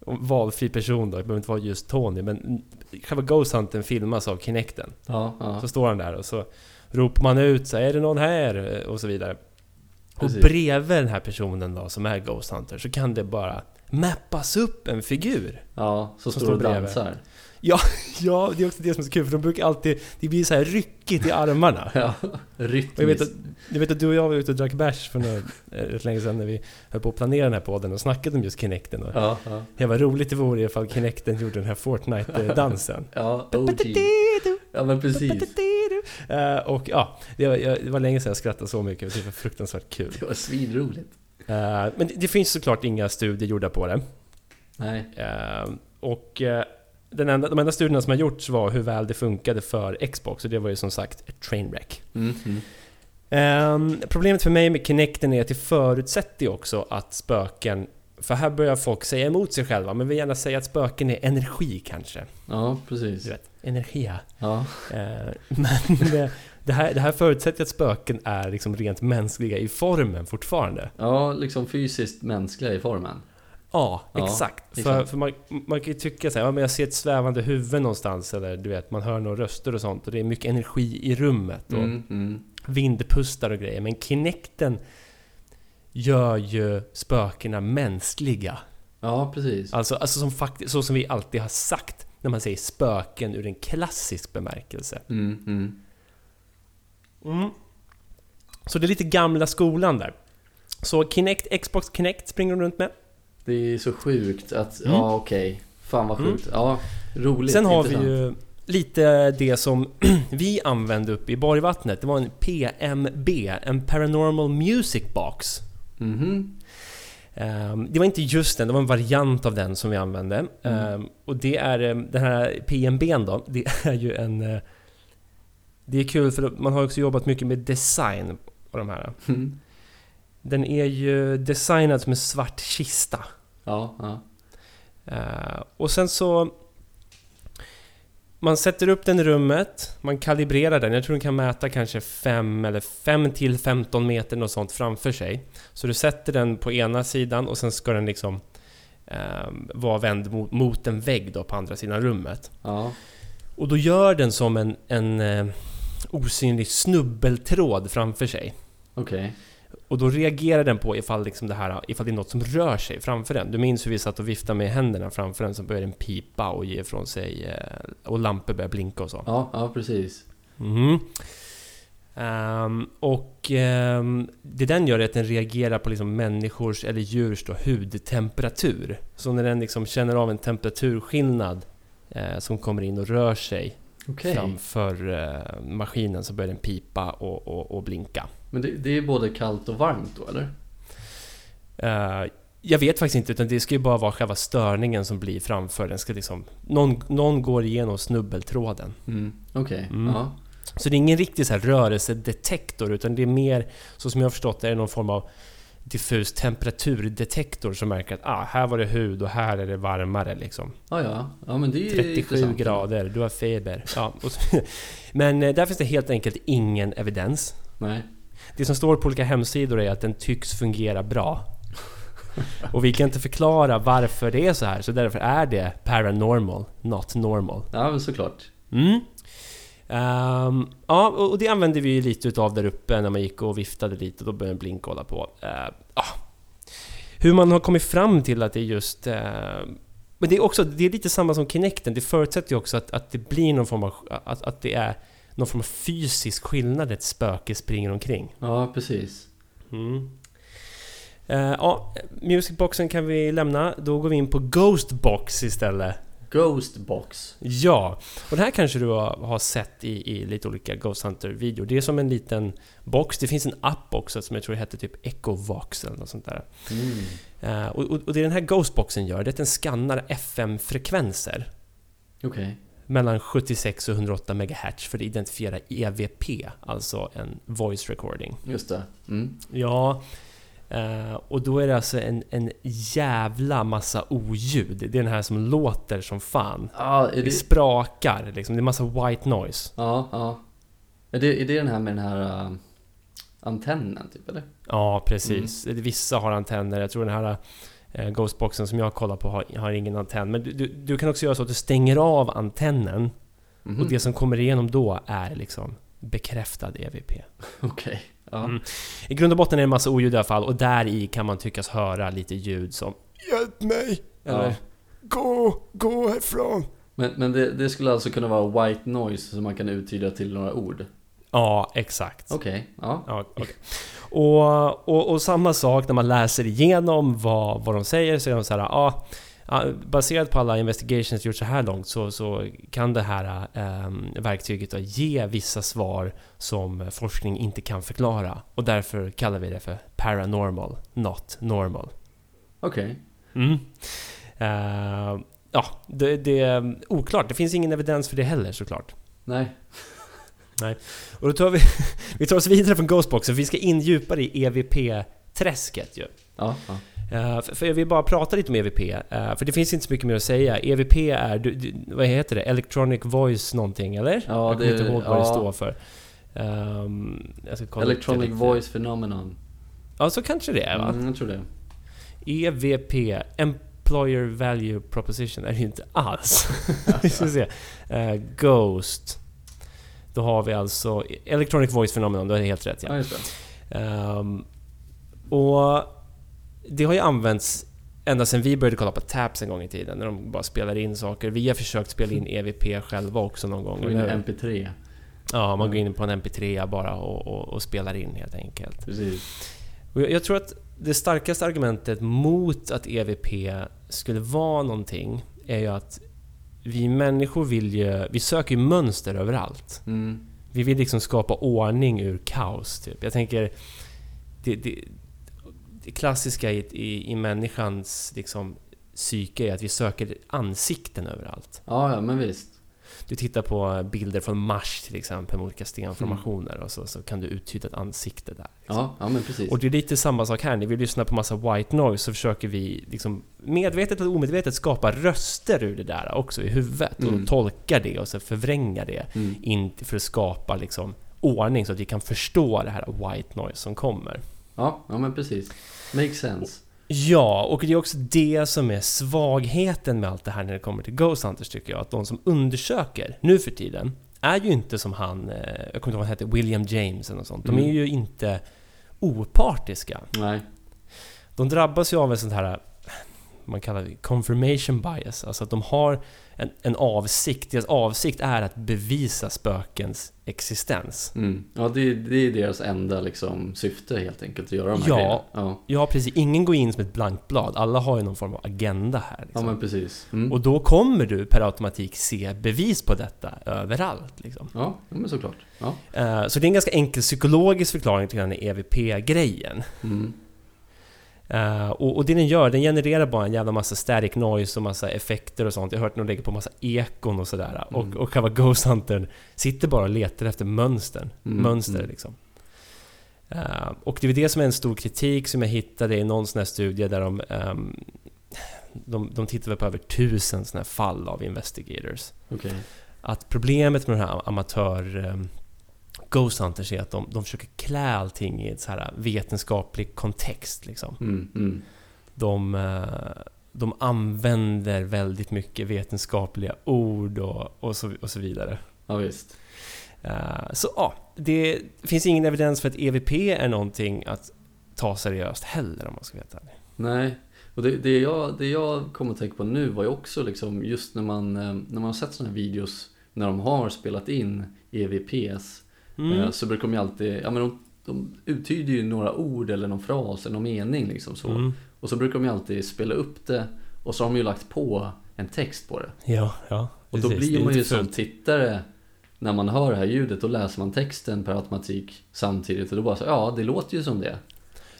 valfri person då, det behöver inte vara just Tony, men själva Ghost Huntern filmas av Kinecten. Ja, ja. Så står han där och så ropar man ut så är det någon här? Och så vidare. Precis. Och bredvid den här personen då, som är Ghost Hunter, så kan det bara mappas upp en figur. ja, så Som står och dansar. Ja, det är också det som är så kul, för de brukar alltid... Det blir så här ryckigt i armarna. Ja, Och jag vet, att, rytmiskt. jag vet att du och jag var ute och drack bärs för några, eh, rätt länge sedan när vi höll på att planera den här podden och snackade om just Kinecten. Och Ja, ja. det var roligt det vore ifall Kinecten gjorde den här Fortnite-dansen. Ja, OG. Ja, men precis. Eh, och ja, det var, det var länge sedan jag skrattade så mycket, det var fruktansvärt kul. Det var svinroligt. Eh, men det, det finns såklart inga studier gjorda på det. Nej. Och den enda, de enda studierna som har gjorts var hur väl det funkade för Xbox, och det var ju som sagt ett trainwreck. Mm, mm. Ehm, problemet för mig med Kinecten är att det förutsätter ju också att spöken... För här börjar folk säga emot sig själva, men vill gärna säga att spöken är energi kanske. Ja, precis. Du vet, energia. Ja, Eh, men det, det, här, det här förutsätter att spöken är liksom rent mänskliga i formen fortfarande. ja, liksom fysiskt mänskliga i formen. Ja, Ja, exakt. För, exakt. för man, man kan ju tycka så här, ja, men jag ser ett svävande huvud någonstans eller du vet, man hör några röster och sånt och det är mycket energi i rummet och Mm, mm. vindpustar och grejer. Men Kinecten gör ju spökena mänskliga. Ja, precis. Alltså, alltså som faktiskt, så som vi alltid har sagt när man säger spöken ur en klassisk bemärkelse. Mm, mm. Mm. Så det är lite gamla skolan där. Så Kinect, Xbox Kinect springer de runt med. Det är så sjukt att, Mm. ja okej. Fan vad Mm. sjukt. Ja, roligt. Sen har vi intressant. ju lite det som vi använde uppe i Borgvattnet. Det var en PMB, en Paranormal Music Box. Ehm, Det var inte just den, det var en variant av den som vi använde. Ehm, Och det är eh, den här PMBn då, det är ju en... eh, Det är kul för man har också jobbat mycket med design på de här. Mm. Den är ju designad som en svart kista. Ja, ja. Eh, och sen så... Man sätter upp den i rummet, man kalibrerar den. Jag tror den kan mäta kanske 5 eller 5 till 15 meter något sånt framför sig. Så du sätter den på ena sidan och sen ska den liksom eh, vara vänd mot, mot en vägg då på andra sidan rummet. ja. Och då gör den som en, en eh, osynlig snubbeltråd framför sig. Okej. Och då reagerar den på ifall, liksom det här, ifall det är något som rör sig framför den. Du minns hur vi satt och viftade med händerna framför den så börjar den pipa och ge ifrån sig eh, och lampor börjar blinka och så. Ja, ja precis. Mhm. Ehm, och ehm, det den gör är att den reagerar på liksom människors eller djurs då, hudtemperatur. Så när den liksom känner av en temperaturskillnad eh, som kommer in och rör sig Okej. framför eh, maskinen så börjar den pipa och, och, och blinka. Men det, det är både kallt och varmt då eller? Eh, jag vet faktiskt inte, utan det ska ju bara vara själva störningen som blir framför. Den ska liksom, någon, någon går igenom snubbeltråden. Mm. Okej. Mm. Ja. Så det är ingen riktig så här rörelsedetektor, utan det är mer, så som jag har förstått det, är någon form av diffus temperaturdetektor som märker att ah, här var det hud och här är det varmare liksom. Ja, ja. Ja, men det är ju 37 intressant. grader, du har feber. Ja, så, men eh, där finns det helt enkelt ingen evidens. Nej. Det som står på olika hemsidor är att den tycks fungera bra. Och vi kan inte förklara varför det är så här, så därför är det paranormal, not normal. Ja, men såklart. Mm. Ehm, ja, och det använde vi ju lite utav där uppe när man gick och viftade lite, då började och hålla på. Ehm, ja. Hur man har kommit fram till att det är just... ehm, men det är också, det är lite samma som Kinecten, det förutsätter ju också att, att det blir någon form av... Att, att det är någon form av fysisk skillnad ett spöke springer omkring. Ja, precis. Mm. Eh, ja, Musicboxen kan vi lämna. Då går vi in på Ghostbox istället. Ghostbox. Ja, och det här kanske du har, sett i, i lite olika Ghost Hunter-videor. Det är som en liten box. Det finns en app också som jag tror heter typ Echovox eller något sånt där. Mm. Eh, och, och, det den här Ghostboxen gör, det är att den skannar FM-frekvenser Okej. Mellan 76 och 108 MHz för att identifiera EVP, alltså en voice recording. Just det. Mm. Ja, eh, och då är det alltså en, en jävla massa oljud. Det är den här som låter som fan. Är Det det... sprakar liksom, det är massa white noise. Ja, ja. Är det, är det den här med den här uh, antennen typ eller? Ja, precis. Vissa har antenner. Jag tror den här Ghostboxen som jag kollar på har, har ingen antenn. Men du, du, du kan också göra så att du stänger av antennen Mhm. och det som kommer igenom då är liksom bekräftad EVP. Okej. Ja. Mm. I grund och botten är det en massa oljud i alla fall och där i kan man tyckas höra lite ljud som Hjälp mig! Eller Ja. Gå, gå härifrån! Men, men det, det skulle alltså kunna vara white noise som man kan uttyda till några ord? Ja, exakt. Okej, ja. Ja, okej. och, och, och samma sak när man läser igenom vad, vad de säger så är de så här, ja, baserat på alla investigations gjort så här långt så, så kan det här ehm, verktyget då ge vissa svar som forskning inte kan förklara. Och därför kallar vi det för paranormal, not normal. Okej. Mm. Eh, ja, det, det är oklart. Det finns ingen evidens för det heller såklart. Nej. Och då tar vi, vi tar oss vidare från Ghostboxen, för vi ska in djupare i EVP-träsket ju. Ja, ja. Eh, för, för jag vill bara prata lite om EVP, eh, för det finns inte så mycket mer att säga. EVP är, du, du, vad heter det? Electronic Voice någonting, eller? Ja, jag kommer det- inte ihåg vad det ja. står för. Det Electronic voice phenomenon. Ja, så kanske det är va? Mm, jag tror det. EVP, Employer Value Proposition, är det inte alls. vi ska se. Eh, Ghost. Då har vi alltså Electronic Voice Phenomenon, du har helt rätt Ja, ja. Ehm, och det har ju använts ända sedan vi började kolla på Taps en gång i tiden, när de bara spelar in saker. Vi har försökt spela in EVP själva också någon gång, Och en MP3. Ja, man går in på en MP3 bara och, och, och spelar in helt enkelt. Precis. Och jag, jag tror att det starkaste argumentet mot att EVP skulle vara någonting är ju att vi människor vill ju... Vi söker ju mönster överallt. Mm. Vi vill liksom skapa ordning ur kaos, typ. Jag tänker... Det, det, det klassiska i, i, i människans liksom, psyke är att vi söker ansikten överallt. Ja, ja, men visst. Du tittar på bilder från Mars till exempel med olika stenformationer och så, så kan du uttyda ett ansikte där. liksom. Ja, ja men precis. Och det är lite samma sak här, när vi lyssnar på massa white noise så försöker vi liksom medvetet eller omedvetet skapa röster ur det där också i huvudet Mm. och tolka det och så förvränga det Mm. in för att skapa liksom ordning så att vi kan förstå det här white noise som kommer. Ja, ja, men precis. Makes sense. Ja, och det är också det som är svagheten med allt det här när det kommer till Ghost Hunters tycker jag. Att de som undersöker nu för tiden är ju inte som han, eh, jag kommer inte ihåg vad han hette, William James eller något sånt. De är Mm. ju inte opartiska. Nej. De drabbas ju av en sån här, man kallar det confirmation bias. Alltså att de har en, en avsikt. Deras avsikt är att bevisa spökens existens. Mm. Ja, det, det är deras enda liksom, syfte helt enkelt, att göra de här Ja. grejerna. Ja. Ja, precis. Ingen går in som ett blankt blad. Alla har ju någon form av agenda här. ja, Liksom. men precis. Mm. Och då kommer du per automatik se bevis på detta överallt. Liksom. Ja, ja, men såklart. Ja. Eh, Så det är en ganska enkel psykologisk förklaring till den här EVP-grejen. Mm. Eh, och, och det den gör, den genererar bara en jävla massa static noise och massa effekter och sånt. Jag har hört att de lägger på massa ekon och sådär. Mm. Och, och själva Ghost Huntern sitter bara och letar efter mönstern. Mm, Mönster mm. liksom. Eh, och det är det som är en stor kritik som jag hittade i någon sån här studie där de... ehm, de, de tittade på över tusen såna här fall av investigators. Okej. Att problemet med de här amatör... ehm, Ghost Hunters är att de, de försöker klä allting i ett så här vetenskaplig kontext liksom. Mm. Mm. De, eh, de använder väldigt mycket vetenskapliga ord och, och, så, och så vidare. Ja, visst. Eh, Så ja, det finns ingen evidens för att EVP är någonting att ta seriöst heller om man ska veta det. Nej, och det, det, jag, det jag kom att tänka på nu var ju också liksom just när man, eh, när man har sett sådana här videos när de har spelat in EVPs Mm. eh, så brukar de ju alltid, ja men de, de uttyder ju några ord eller någon fras eller någon mening liksom så. Mm. Och så brukar de ju alltid spela upp det och så har de ju lagt på en text på det. Ja, ja. Och då precis. Blir man ju som tittare när man hör det här ljudet, då läser man texten per automatik samtidigt och då bara så, ja det låter ju som det.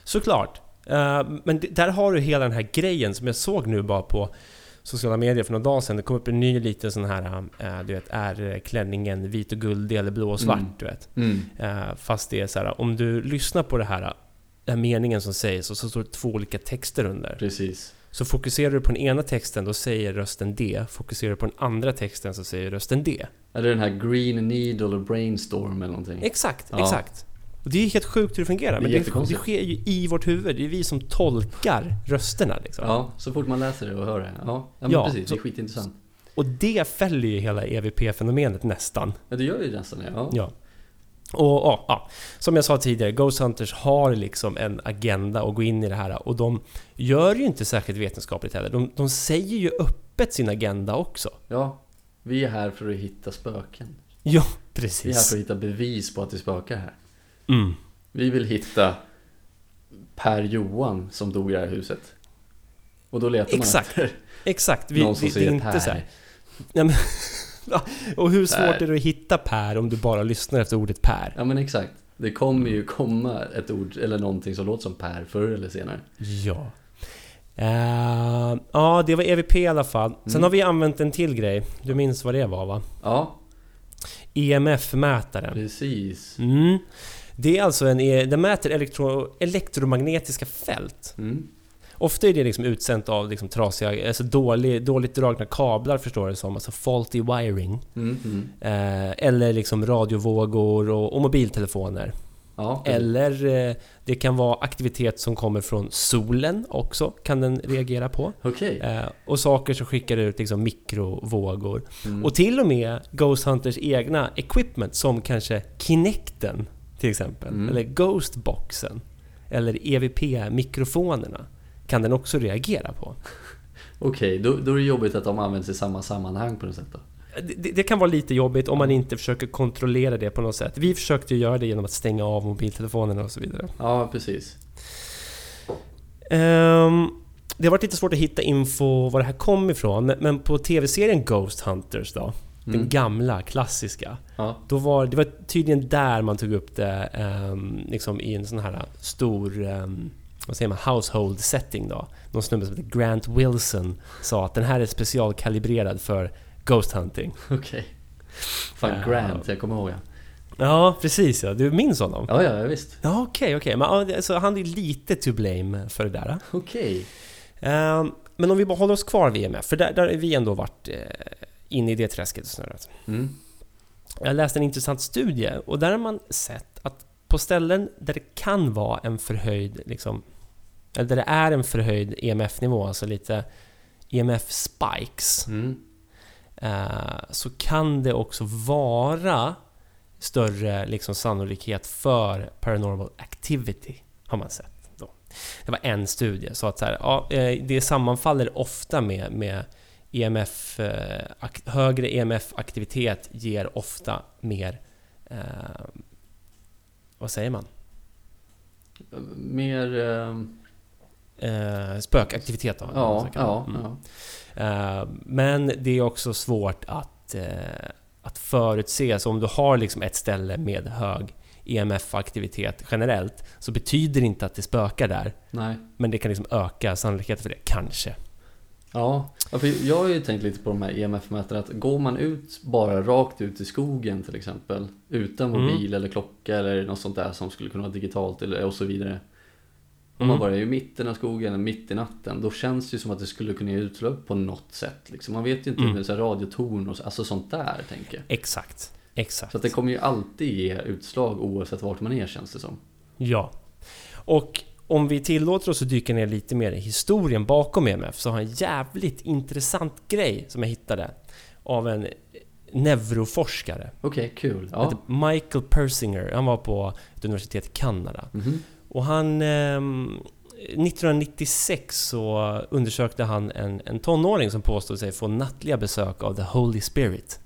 Såklart. Eh, men där har du hela den här grejen som jag såg nu bara på sociala medier för några dagar sedan. Det kom upp en ny liten sån här, eh, du vet, är klänningen vit och guldig eller blå och svart, Mm. du vet. Mm. Eh, fast det är så här, om du lyssnar på det här, den här meningen som sägs och så står det två olika texter under. Precis. Så fokuserar du på den ena texten, då säger rösten D. Fokuserar du på den andra texten så säger rösten D. Är det den här Green Needle och Brainstorm eller någonting? Exakt, Ja. exakt. Och det är helt sjukt hur det fungerar. Det Men det, det sker ju i vårt huvud. Det är vi som tolkar rösterna liksom. Ja, så fort man läser det och hör det. Ja, ja Ja, precis. så- Det är skitintressant. Och det fäller ju hela EVP-fenomenet nästan. Ja, det gör ju nästan det. Ja. Ja. Och ja, ja, som jag sa tidigare, Ghost Hunters har liksom en agenda att gå in i det här och de gör ju inte särskilt vetenskapligt heller. De, de säger ju öppet sin agenda också. ja. Vi är här för att hitta spöken. Ja, Vi är här precis. för att hitta bevis på att det spökar här. Mm. Vi vill hitta Per Johan som dog i det här huset. Och då letar man Exakt. efter Exakt, vi, någon som det, det är inte så här. Ja, men, och hur svårt Per. är det att hitta Per om du bara lyssnar efter ordet Per? Ja men exakt. Det kommer ju komma ett ord eller någonting som låter som Per förr eller senare. Ja. Eh, ja, det var EVP i alla fall. Sen Mm. har vi använt en till grej. Du minns vad det var va? Ja, EMF-mätaren. precis. Mm. Det är alltså en... E- Den mäter elektro, elektromagnetiska fält. Mm. Ofta är det liksom utsänt av liksom trasiga, alltså dålig, dåligt dragna kablar förstår det som, alltså faulty wiring. Mm, mm. Eh, eller liksom radiovågor och, och mobiltelefoner. Ja. Eller eh, det kan vara aktivitet som kommer från solen också, kan den reagera på. Okej. Eh, och saker som skickar ut liksom mikrovågor. Mm. Och till och med Ghost Hunters egna equipment som kanske Kinecten till exempel. Mm. Eller Ghostboxen. Eller EVP-mikrofonerna. Kan den också reagera på. Okej, då, då är det jobbigt att de används i samma sammanhang på något sätt då. det, det kan vara lite jobbigt om man inte försöker kontrollera det på något sätt. Vi försökte ju göra det genom att stänga av mobiltelefonerna och så vidare. Ja, precis. Ehm, det har varit lite svårt att hitta info var det här kom ifrån, men på TV-serien Ghost Hunters då, den Mm. gamla, klassiska, Ja, då var det var tydligen där man tog upp det ehm, liksom i en sån här stor, ehm, vad säger man, household setting då. Någon snubbe som heter Grant Wilson sa att den här är specialkalibrerad för Ghost Hunting. okej. Fan, Ja. Grant, jag kommer ihåg ja. Ja, precis ja. Du minns honom? Ja, ja, visst. Ja, okej, okej. Men ja, det- så han är lite to blame för det där. Okej. Ehm, men om vi bara håller oss kvar vid EMF, för där, där har vi ändå varit eh, inne i det träsket och snurrat. Mm. Jag läste en intressant studie och där har man sett att på ställen där det kan vara en förhöjd, liksom, eller där det är en förhöjd EMF-nivå, alltså lite EMF-spikes, Mm. eh, så kan det också vara större liksom, sannolikhet för paranormal activity, har man sett. Då. Det var en studie, så att så här, ja, eh, det sammanfaller ofta med, med EMF, eh, högre EMF-aktivitet ger ofta mer, eh, vad säger man? Mer... ehm, Eh, spökaktivitet då? ja, ja, mm. ja. Eh, Men det är också svårt att, eh, att förutse. Så om du har liksom ett ställe med hög EMF-aktivitet generellt så betyder det inte att det spökar där. Nej. Men det kan liksom öka sannolikheten för det, kanske. Ja, för jag har ju tänkt lite på de här EMF-mätarna. Att går man ut bara rakt ut i skogen till exempel. Utan Mm. mobil eller klocka eller något sånt där som skulle kunna vara digitalt eller, och så vidare. Om man Mm. bara är i mitten av skogen eller mitt i natten. Då känns det ju som att det skulle kunna ge utslag på något sätt. Liksom. Man vet ju inte Mm. med så här radiotorn och så, alltså sånt där tänker jag. Exakt. Exakt. Så det kommer ju alltid ge utslag oavsett vart man är känns det som. Ja. Och om vi tillåter oss att dyka ner lite mer i historien bakom EMF så har jag en jävligt intressant grej som jag hittade av en neuroforskare. Okej, kul. Han Ja. Michael Persinger. Han var på ett universitet i Kanada. Mhm. Och han... ehm, 1996 så undersökte han en, en tonåring som påstod sig få nattliga besök av The Holy Spirit.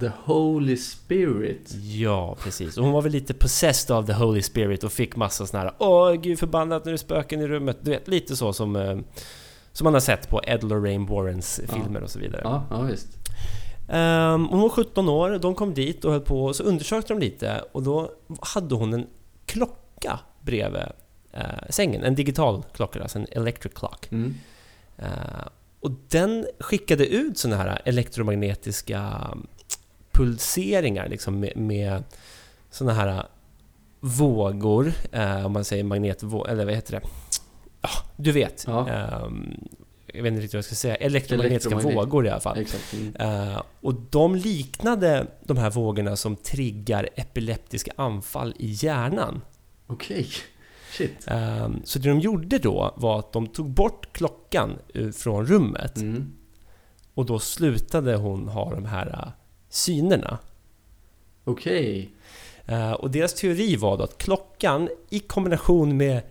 The Holy Spirit. Ja, precis. Och hon var väl lite possessed av The Holy Spirit och fick massa såna här Åh, gud förbannat nu är det spöken i rummet. Du vet, lite så som... eh, Som man har sett på Ed Lorraine Warrens Ja. filmer och så vidare. Ja, ja visst. Ehm, hon var 17 år, de kom dit och höll på, och så undersökte de lite och då hade hon en klocka bredvid eh, sängen. En digital klocka, alltså en electric clock. Mm. Eh, och den skickade ut sådana här elektromagnetiska pulseringar liksom med, med sådana här vågor, eh, om man säger magnetvågor, eller vad heter det? Ja, du vet. Ja. Ehm, jag vet inte riktigt vad jag ska säga. Elektromagnetiska Elektromagnet- vågor i alla fall. Mm. Eh, och de liknade de här vågorna som triggar epileptiska anfall i hjärnan. Okej. Shit. Eh, så det de gjorde då var att de tog bort klockan ur- från rummet Mm. och då slutade hon ha de här eh, synerna. Okej. Eh, och deras teori var då att klockan i kombination med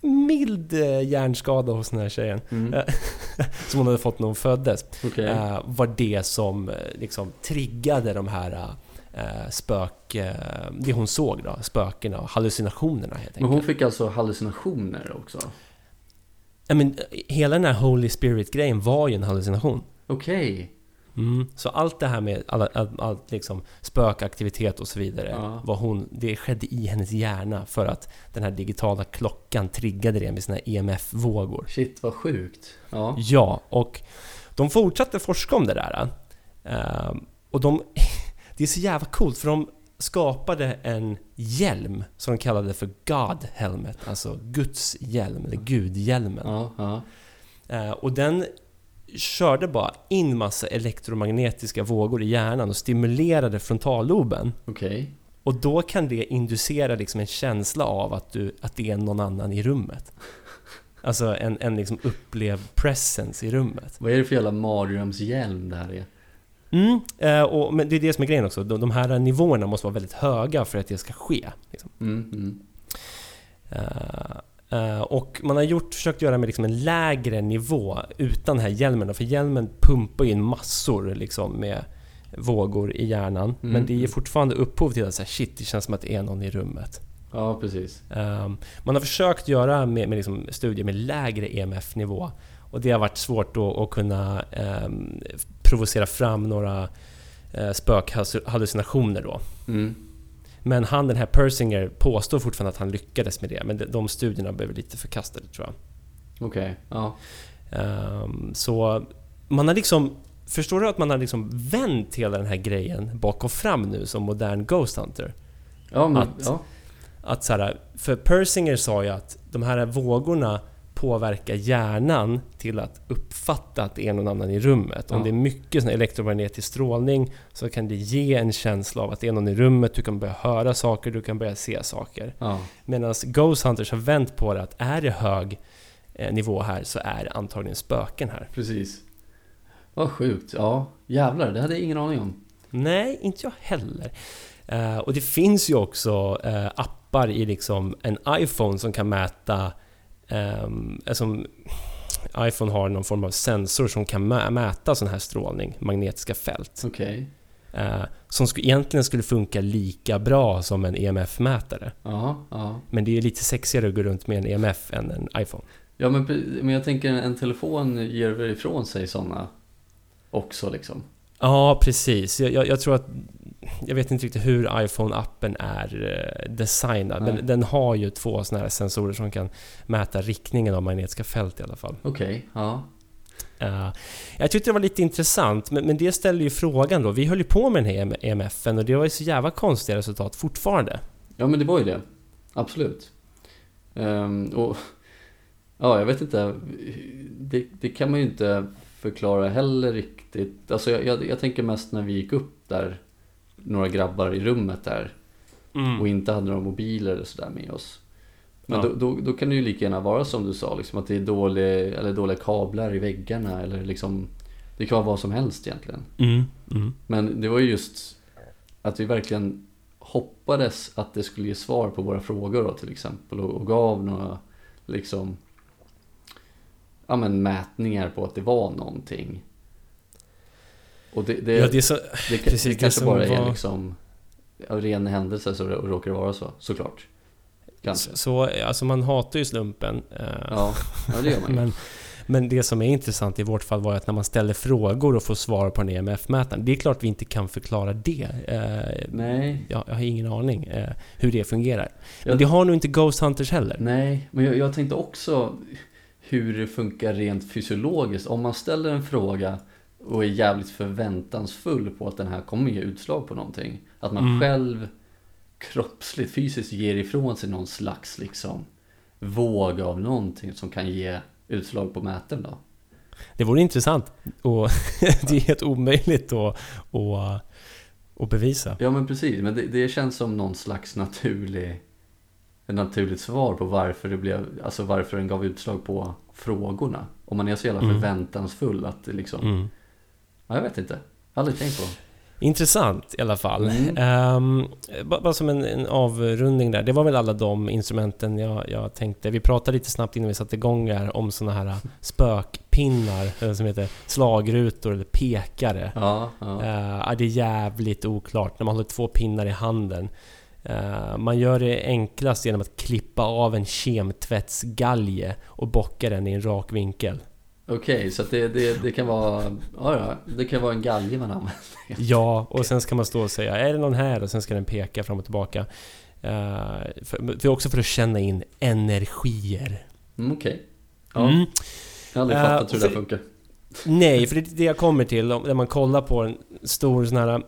mild eh, hjärnskada hos den här tjejen Mm. Eh, som hon hade fått när hon föddes eh, var det som liksom triggade de här spök... Det hon såg då, spökena och hallucinationerna helt Men enkelt. hon fick alltså hallucinationer också? Men, eh, hela den här Holy Spirit-grejen var ju en hallucination. Okej. Mm. Så allt det här med alla, all, allt liksom spökaktivitet och så vidare, Ja. var hon, det skedde i hennes hjärna för att den här digitala klockan triggade det med sina EMF-vågor. Shit vad sjukt. Ja. Ja, och de fortsatte forska om det där. Ehm, och de... Det är så jävla coolt för de skapade en hjälm som de kallade för God Helmet, alltså Guds hjälm, eller Gudhjälmen. Ja, ja. Eh, och den körde bara in massa elektromagnetiska vågor i hjärnan och stimulerade frontalloben. Okej. Och då kan det inducera liksom en känsla av att, du, att det är någon annan i rummet. Alltså en, en liksom upplevd presence i rummet. Vad är det för jävla mardrömshjälm det här är? Mm, eh, och, men det är det som är grejen också. De, de här nivåerna måste vara väldigt höga för att det ska ske. Liksom. Mm, mm. Eh, eh, och man har gjort, försökt göra med liksom en lägre nivå utan den här hjälmen. För hjälmen pumpar in massor liksom med, vågor i hjärnan. Mm. Men det ger fortfarande upphov till att shit, det känns som att det är någon i rummet. Ja, precis. Ehm, man har försökt göra med, med liksom studier med lägre EMF-nivå. Och det har varit svårt då att kunna ehm, provocera fram några uh, spökhallucinationer då. Mm. Men han, den här Persinger, påstår fortfarande att han lyckades med det. Men de, de studierna blev lite förkastade tror jag. Okej, ja. Ehm, så man har liksom... Förstår du att man har liksom vänt hela den här grejen bak och fram nu som modern Ghost Hunter? Ja, men, Att- ja. Att så här, för Persinger sa ju att de här vågorna påverkar hjärnan till att uppfatta att det är någon annan i rummet. Om Ja. det är mycket sån elektromagnetisk strålning så kan det ge en känsla av att det är någon i rummet. Du kan börja höra saker, du kan börja se saker. ja. Medan Ghost Hunters har vänt på det att är det hög eh, nivå här så är det antagligen spöken här. Precis. Vad sjukt. Ja, jävlar. Det hade jag ingen aning om. Nej, inte jag heller. Eh, och det finns ju också eh, appar i liksom en iPhone som kan mäta... Um, alltså, iPhone har någon form av sensor som kan mä- mäta sån här strålning, magnetiska fält. Okej. Eh, som sk- egentligen skulle funka lika bra som en EMF-mätare. Ja, ja. Men det är lite sexigare att gå runt med en EMF än en iPhone. Ja, men, men jag tänker en telefon ger väl ifrån sig sådana också liksom. Ja, precis. Jag, jag, jag tror att... Jag vet inte riktigt hur iPhone-appen är eh, designad, Nej. men den har ju två sådana här sensorer som kan mäta riktningen av magnetiska fält i alla fall. Okej, ja. Eh, jag tyckte det var lite intressant, men, men det ställer ju frågan då. Vi höll ju på med den här EMFen och det var ju så jävla konstiga resultat fortfarande. Ja, men det var ju det. Absolut. Ehm, och ja, jag vet inte. Det, det kan man ju inte förklara heller riktigt. Alltså jag, jag, jag tänker mest när vi gick upp där, några grabbar i rummet där och inte hade några mobiler eller sådär med oss. Men Ja. då, då, då kan det ju lika gärna vara som du sa, liksom, att det är dålig, eller dåliga kablar i väggarna eller liksom Det kan vara vad som helst egentligen. Mm, mm. Men det var ju just att vi verkligen hoppades att det skulle ge svar på våra frågor då till exempel och, och gav några liksom ja, men mätningar på att det var någonting. Och det, det, Ja, det är så... det, precis, det kanske bara är var- liksom av ren händelse så råkar det vara så, såklart. Kanske. Så, alltså man hatar ju slumpen. eh, Ja, ja det gör man. Men, men det som är intressant i vårt fall var att när man ställer frågor och får svar på en EMF-mätaren. Det är klart vi inte kan förklara det. Eh, Nej, jag, jag har ingen aning eh, hur det fungerar. Men Jag- det har nog inte Ghost Hunters heller. Nej, men jag, jag tänkte också hur det funkar rent fysiologiskt. Om man ställer en fråga och är jävligt förväntansfull på att den här kommer ge utslag på någonting. Att man Mm. själv kroppsligt, fysiskt ger ifrån sig någon slags liksom våg av någonting som kan ge utslag på mätaren då. Det vore intressant och det är helt omöjligt att, att, att bevisa. Ja men precis, men det, det känns som någon slags naturlig ett naturligt svar på varför det blev, alltså varför den gav utslag på frågorna. Om man är så jävla Mm. förväntansfull att det liksom, Mm. Ja, jag vet inte. Aldrig tänkt på. Intressant i alla fall. Mm. Ba- bara som en, en avrundning där. Det var väl alla de instrumenten jag, jag tänkte. Vi pratade lite snabbt innan vi satte igång här om såna här spökpinnar eh, som heter slagrutor eller pekare. Ja, ja. Ja, det är jävligt oklart när man håller två pinnar i handen. Eh, man gör det enklast genom att klippa av en kemtvättsgalge och bocka den i en rak vinkel. Okej, så att det, det, det kan vara, ja, ja, det kan vara en galge man använder. Ja, och sen ska man stå och säga är det någon här? Och sen ska den peka fram och tillbaka. Uh, för, för också för att känna in energier. Mm, Okej. Ja, Mm. jag har aldrig fattat hur det där funkar. Nej, för det är det jag kommer till. När man kollar på en stor sån här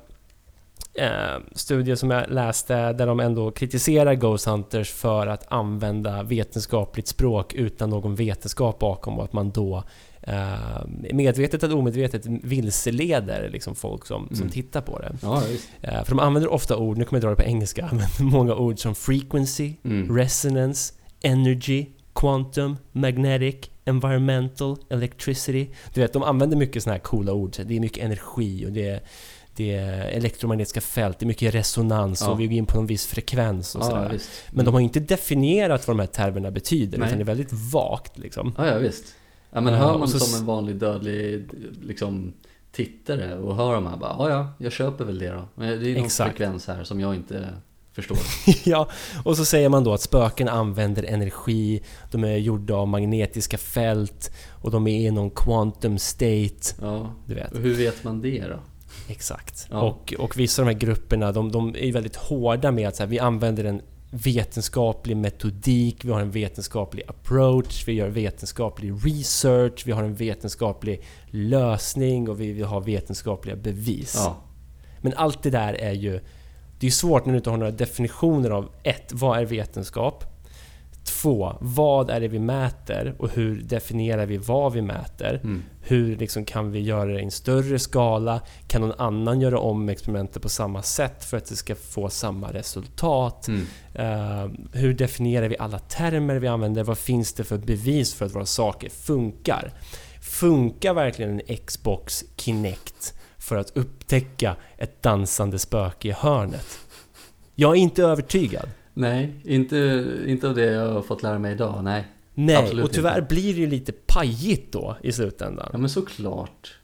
eh, studie som jag läste där de ändå kritiserar Ghost Hunters för att använda vetenskapligt språk utan någon vetenskap bakom och att man då eh, medvetet eller omedvetet vilseleder liksom folk som, som Mm. tittar på det. Ja. Eh, för de använder ofta ord, nu kommer jag dra det på engelska, men många ord som frequency, Mm. resonance, energy, quantum, magnetic, environmental, electricity. Du vet, de använder mycket såna här coola ord. Det är mycket energi och det är, det är elektromagnetiska fält, det är mycket resonans Ja. och vi går in på någon viss frekvens och Ja, sådär. visst. Men de har ju inte definierat vad de här termerna betyder, Nej. utan det är väldigt vagt liksom. Ja, ja visst. Ja, men Ja, hör man så- som en vanlig dödlig liksom, tittare och hör de här bara, ja ja, jag köper väl det då. Men det är någon Exakt. frekvens här som jag inte förstår. ja, och så säger man då att spöken använder energi, de är gjorda av magnetiska fält och de är i någon quantum state. Ja, Du vet. och hur vet man det då? Exakt. Ja. Och, och vissa av de här grupperna, de, de är väldigt hårda med att så här, vi använder en vetenskaplig metodik, vi har en vetenskaplig approach, vi gör vetenskaplig research, vi har en vetenskaplig lösning och vi vill ha vetenskapliga bevis. Ja, Men allt det där är ju... Det är svårt när du inte har några definitioner av ett, Vad är vetenskap? Två, Vad är det vi mäter? Och hur definierar vi vad vi mäter? mm. Hur liksom kan vi göra det i en större skala? Kan någon annan göra om experimentet på samma sätt för att det ska få samma resultat? Mm. Eh, hur definierar vi alla termer vi använder? Vad finns det för bevis för att våra saker funkar? Funkar verkligen en Xbox Kinect för att upptäcka ett dansande spöke i hörnet? Jag är inte övertygad. Nej, inte, inte av det jag har fått lära mig idag, nej. Nej, Absolut och tyvärr inte. blir det ju lite pajigt då i slutändan. Ja men såklart.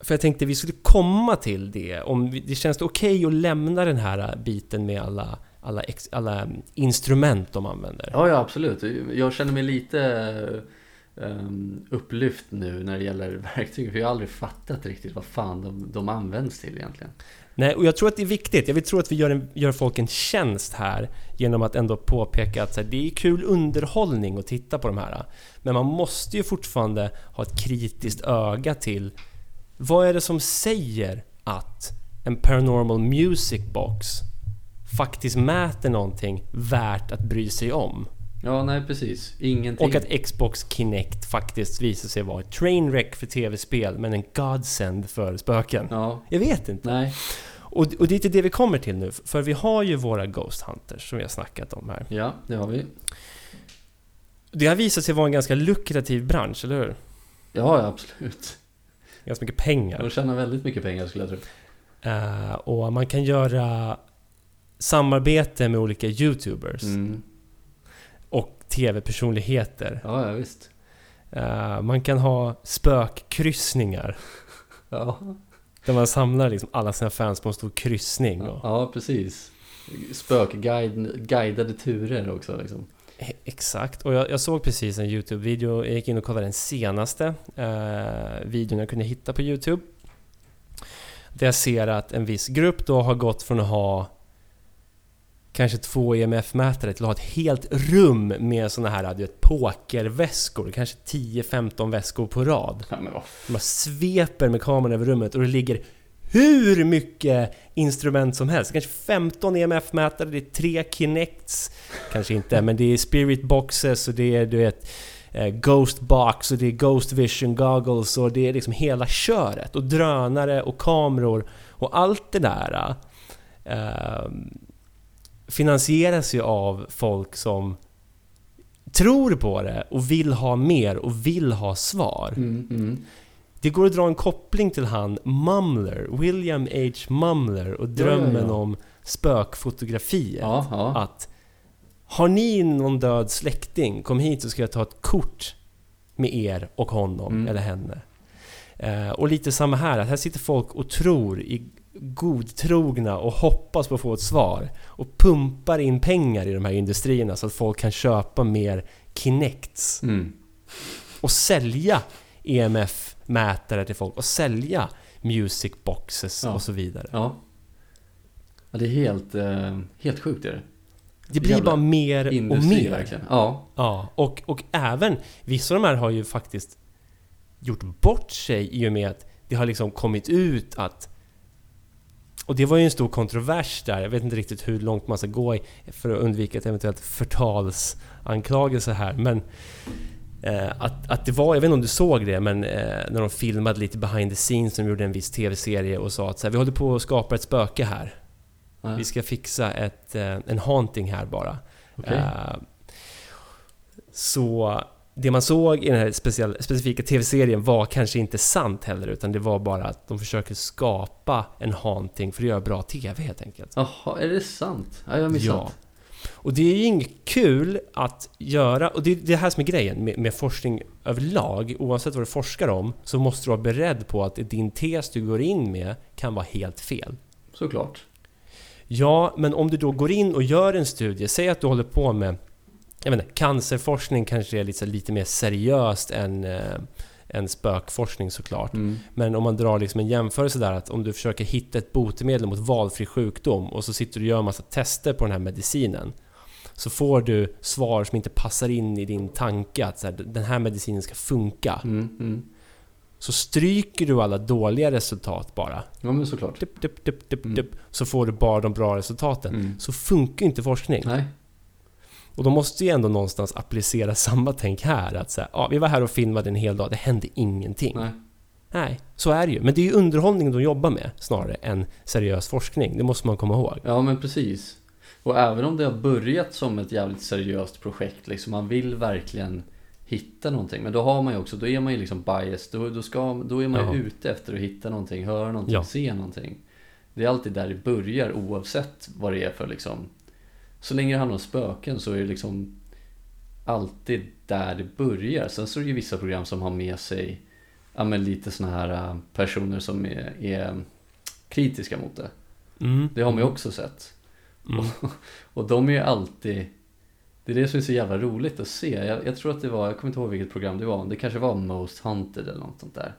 För jag tänkte vi skulle komma till det. Om vi, det känns det okej att lämna den här biten med alla, alla, ex, alla instrument de använder? Ja, ja absolut. Jag känner mig lite um, upplyft nu när det gäller verktyg. För jag har aldrig fattat riktigt vad fan de, de används till egentligen. Nej, och jag tror att det är viktigt. Jag vill tro att vi gör, en, gör folk en tjänst här genom att ändå påpeka att här, det är kul underhållning att titta på de här. Men man måste ju fortfarande ha ett kritiskt öga till vad är det som säger att en Paranormal Music Box faktiskt mäter någonting värt att bry sig om? Ja, nej precis. Ingenting. Och att Xbox Kinect faktiskt visar sig vara ett trainwreck för tv-spel men en godsend för spöken. Ja, Jag vet inte. nej. Och, och det är det vi kommer till nu, för vi har ju våra Ghost Hunters som vi har snackat om här. Ja, det har vi. Det har visat sig vara en ganska lukrativ bransch, eller hur? Ja, absolut. Ganska mycket pengar. De tjänar väldigt mycket pengar skulle jag tro. Eh, och man kan göra samarbete med olika YouTubers Mm. och TV-personligheter. Ja, ja visst. Eh, man kan ha spökkryssningar. Ja, Där man samlar liksom alla sina fans på en stor kryssning. Och, ja precis. Spökguidade turer också liksom. E- Exakt, och jag, jag såg precis en YouTube-video, jag gick in och kollade den senaste eh, videon jag kunde hitta på YouTube. Där jag ser att en viss grupp då har gått från att ha kanske två EMF-mätare till att ha ett helt rum med såna här du vet, pokerväskor, kanske 10-15 väskor på rad. Ja, bara sveper med kameran över rummet och det ligger hur mycket instrument som helst. Kanske 15 EMF-mätare, det är tre Kinects. Kanske inte, men det är Spirit Boxes och det är du vet eh, Ghost Box och det är Ghost Vision Goggles och det är liksom hela köret. Och drönare och kameror och allt det där eh, finansieras ju av folk som tror på det och vill ha mer och vill ha svar. Mm, mm. Det går att dra en koppling till han Mumler, William H. Mumler och Ja, drömmen ja, ja. om spökfotografiet. Ja, ja. Att har ni någon död släkting, kom hit så ska jag ta ett kort med er och honom Mm. eller henne. Eh, och lite samma här, att här sitter folk och tror i godtrogna och hoppas på att få ett svar. Och pumpar in pengar i de här industrierna så att folk kan köpa mer Kinects Mm. och sälja EMF-mätare till folk och sälja music boxes Ja. och så vidare. Ja. ja det är helt, eh, helt sjukt är det. Det blir Jävla bara mer och Industri mer. verkligen. Ja. Ja, och, och även vissa av de här har ju faktiskt gjort bort sig i och med att det har liksom kommit ut att och det var ju en stor kontrovers där, jag vet inte riktigt hur långt man ska gå för att undvika ett eventuellt förtalsanklagelse här, men eh, att, att det var, jag vet inte om du såg det, men eh, när de filmade lite behind the scenes, de gjorde en viss TV-serie och sa att så här, vi håller på att skapa ett spöke här. Ja. Vi ska fixa ett, eh, en haunting här bara. Okej. Eh, Så det man såg i den här speciella, specifika TV-serien var kanske inte sant heller utan det var bara att de försöker skapa en haunting för att göra bra TV helt enkelt. Jaha, är det sant? Ja, jag har Ja. missat. Och det är ju inget kul att göra, och det är det här som är grejen med, med forskning överlag. Oavsett vad du forskar om så måste du vara beredd på att din tes du går in med kan vara helt fel. Såklart. Ja, men om du då går in och gör en studie, säg att du håller på med jag vet inte, cancerforskning kanske är lite, lite mer seriöst än, eh, än spökforskning såklart. Mm. Men om man drar liksom en jämförelse där att om du försöker hitta ett botemedel mot valfri sjukdom och så sitter du och gör en massa tester på den här medicinen. Så får du svar som inte passar in i din tanke att så här, den här medicinen ska funka. Mm, mm. Så stryker du alla dåliga resultat bara. Ja men såklart. Dup, dup, dup, Mm. så får du bara de bra resultaten. Mm. Så funkar inte forskning. Nej. Och då måste ju ändå någonstans applicera samma tänk här. Att säga, ja, vi var här och filmade en hel dag, det hände ingenting. Nej. Nej, så är det ju. Men det är ju underhållning de jobbar med snarare än seriös forskning. Det måste man komma ihåg. Ja men precis. Och även om det har börjat som ett jävligt seriöst projekt, liksom man vill verkligen hitta någonting. Men då har man ju också, då är man ju liksom biased. Då, då, ska, då är man ju Jaha. ute efter att hitta någonting, höra någonting, Ja. se någonting. Det är alltid där det börjar oavsett vad det är för liksom. Så länge det handlar om spöken så är det liksom alltid där det börjar. Sen så är det ju vissa program som har med sig ja, men lite såna här äh, personer som är, är kritiska mot det. Mm. Det har man ju också sett. Mm. Och de är ju alltid Det är det som är så jävla roligt att se jag, jag tror att det var, jag kommer inte ihåg vilket program det var Det kanske var Most Hunted eller något sånt där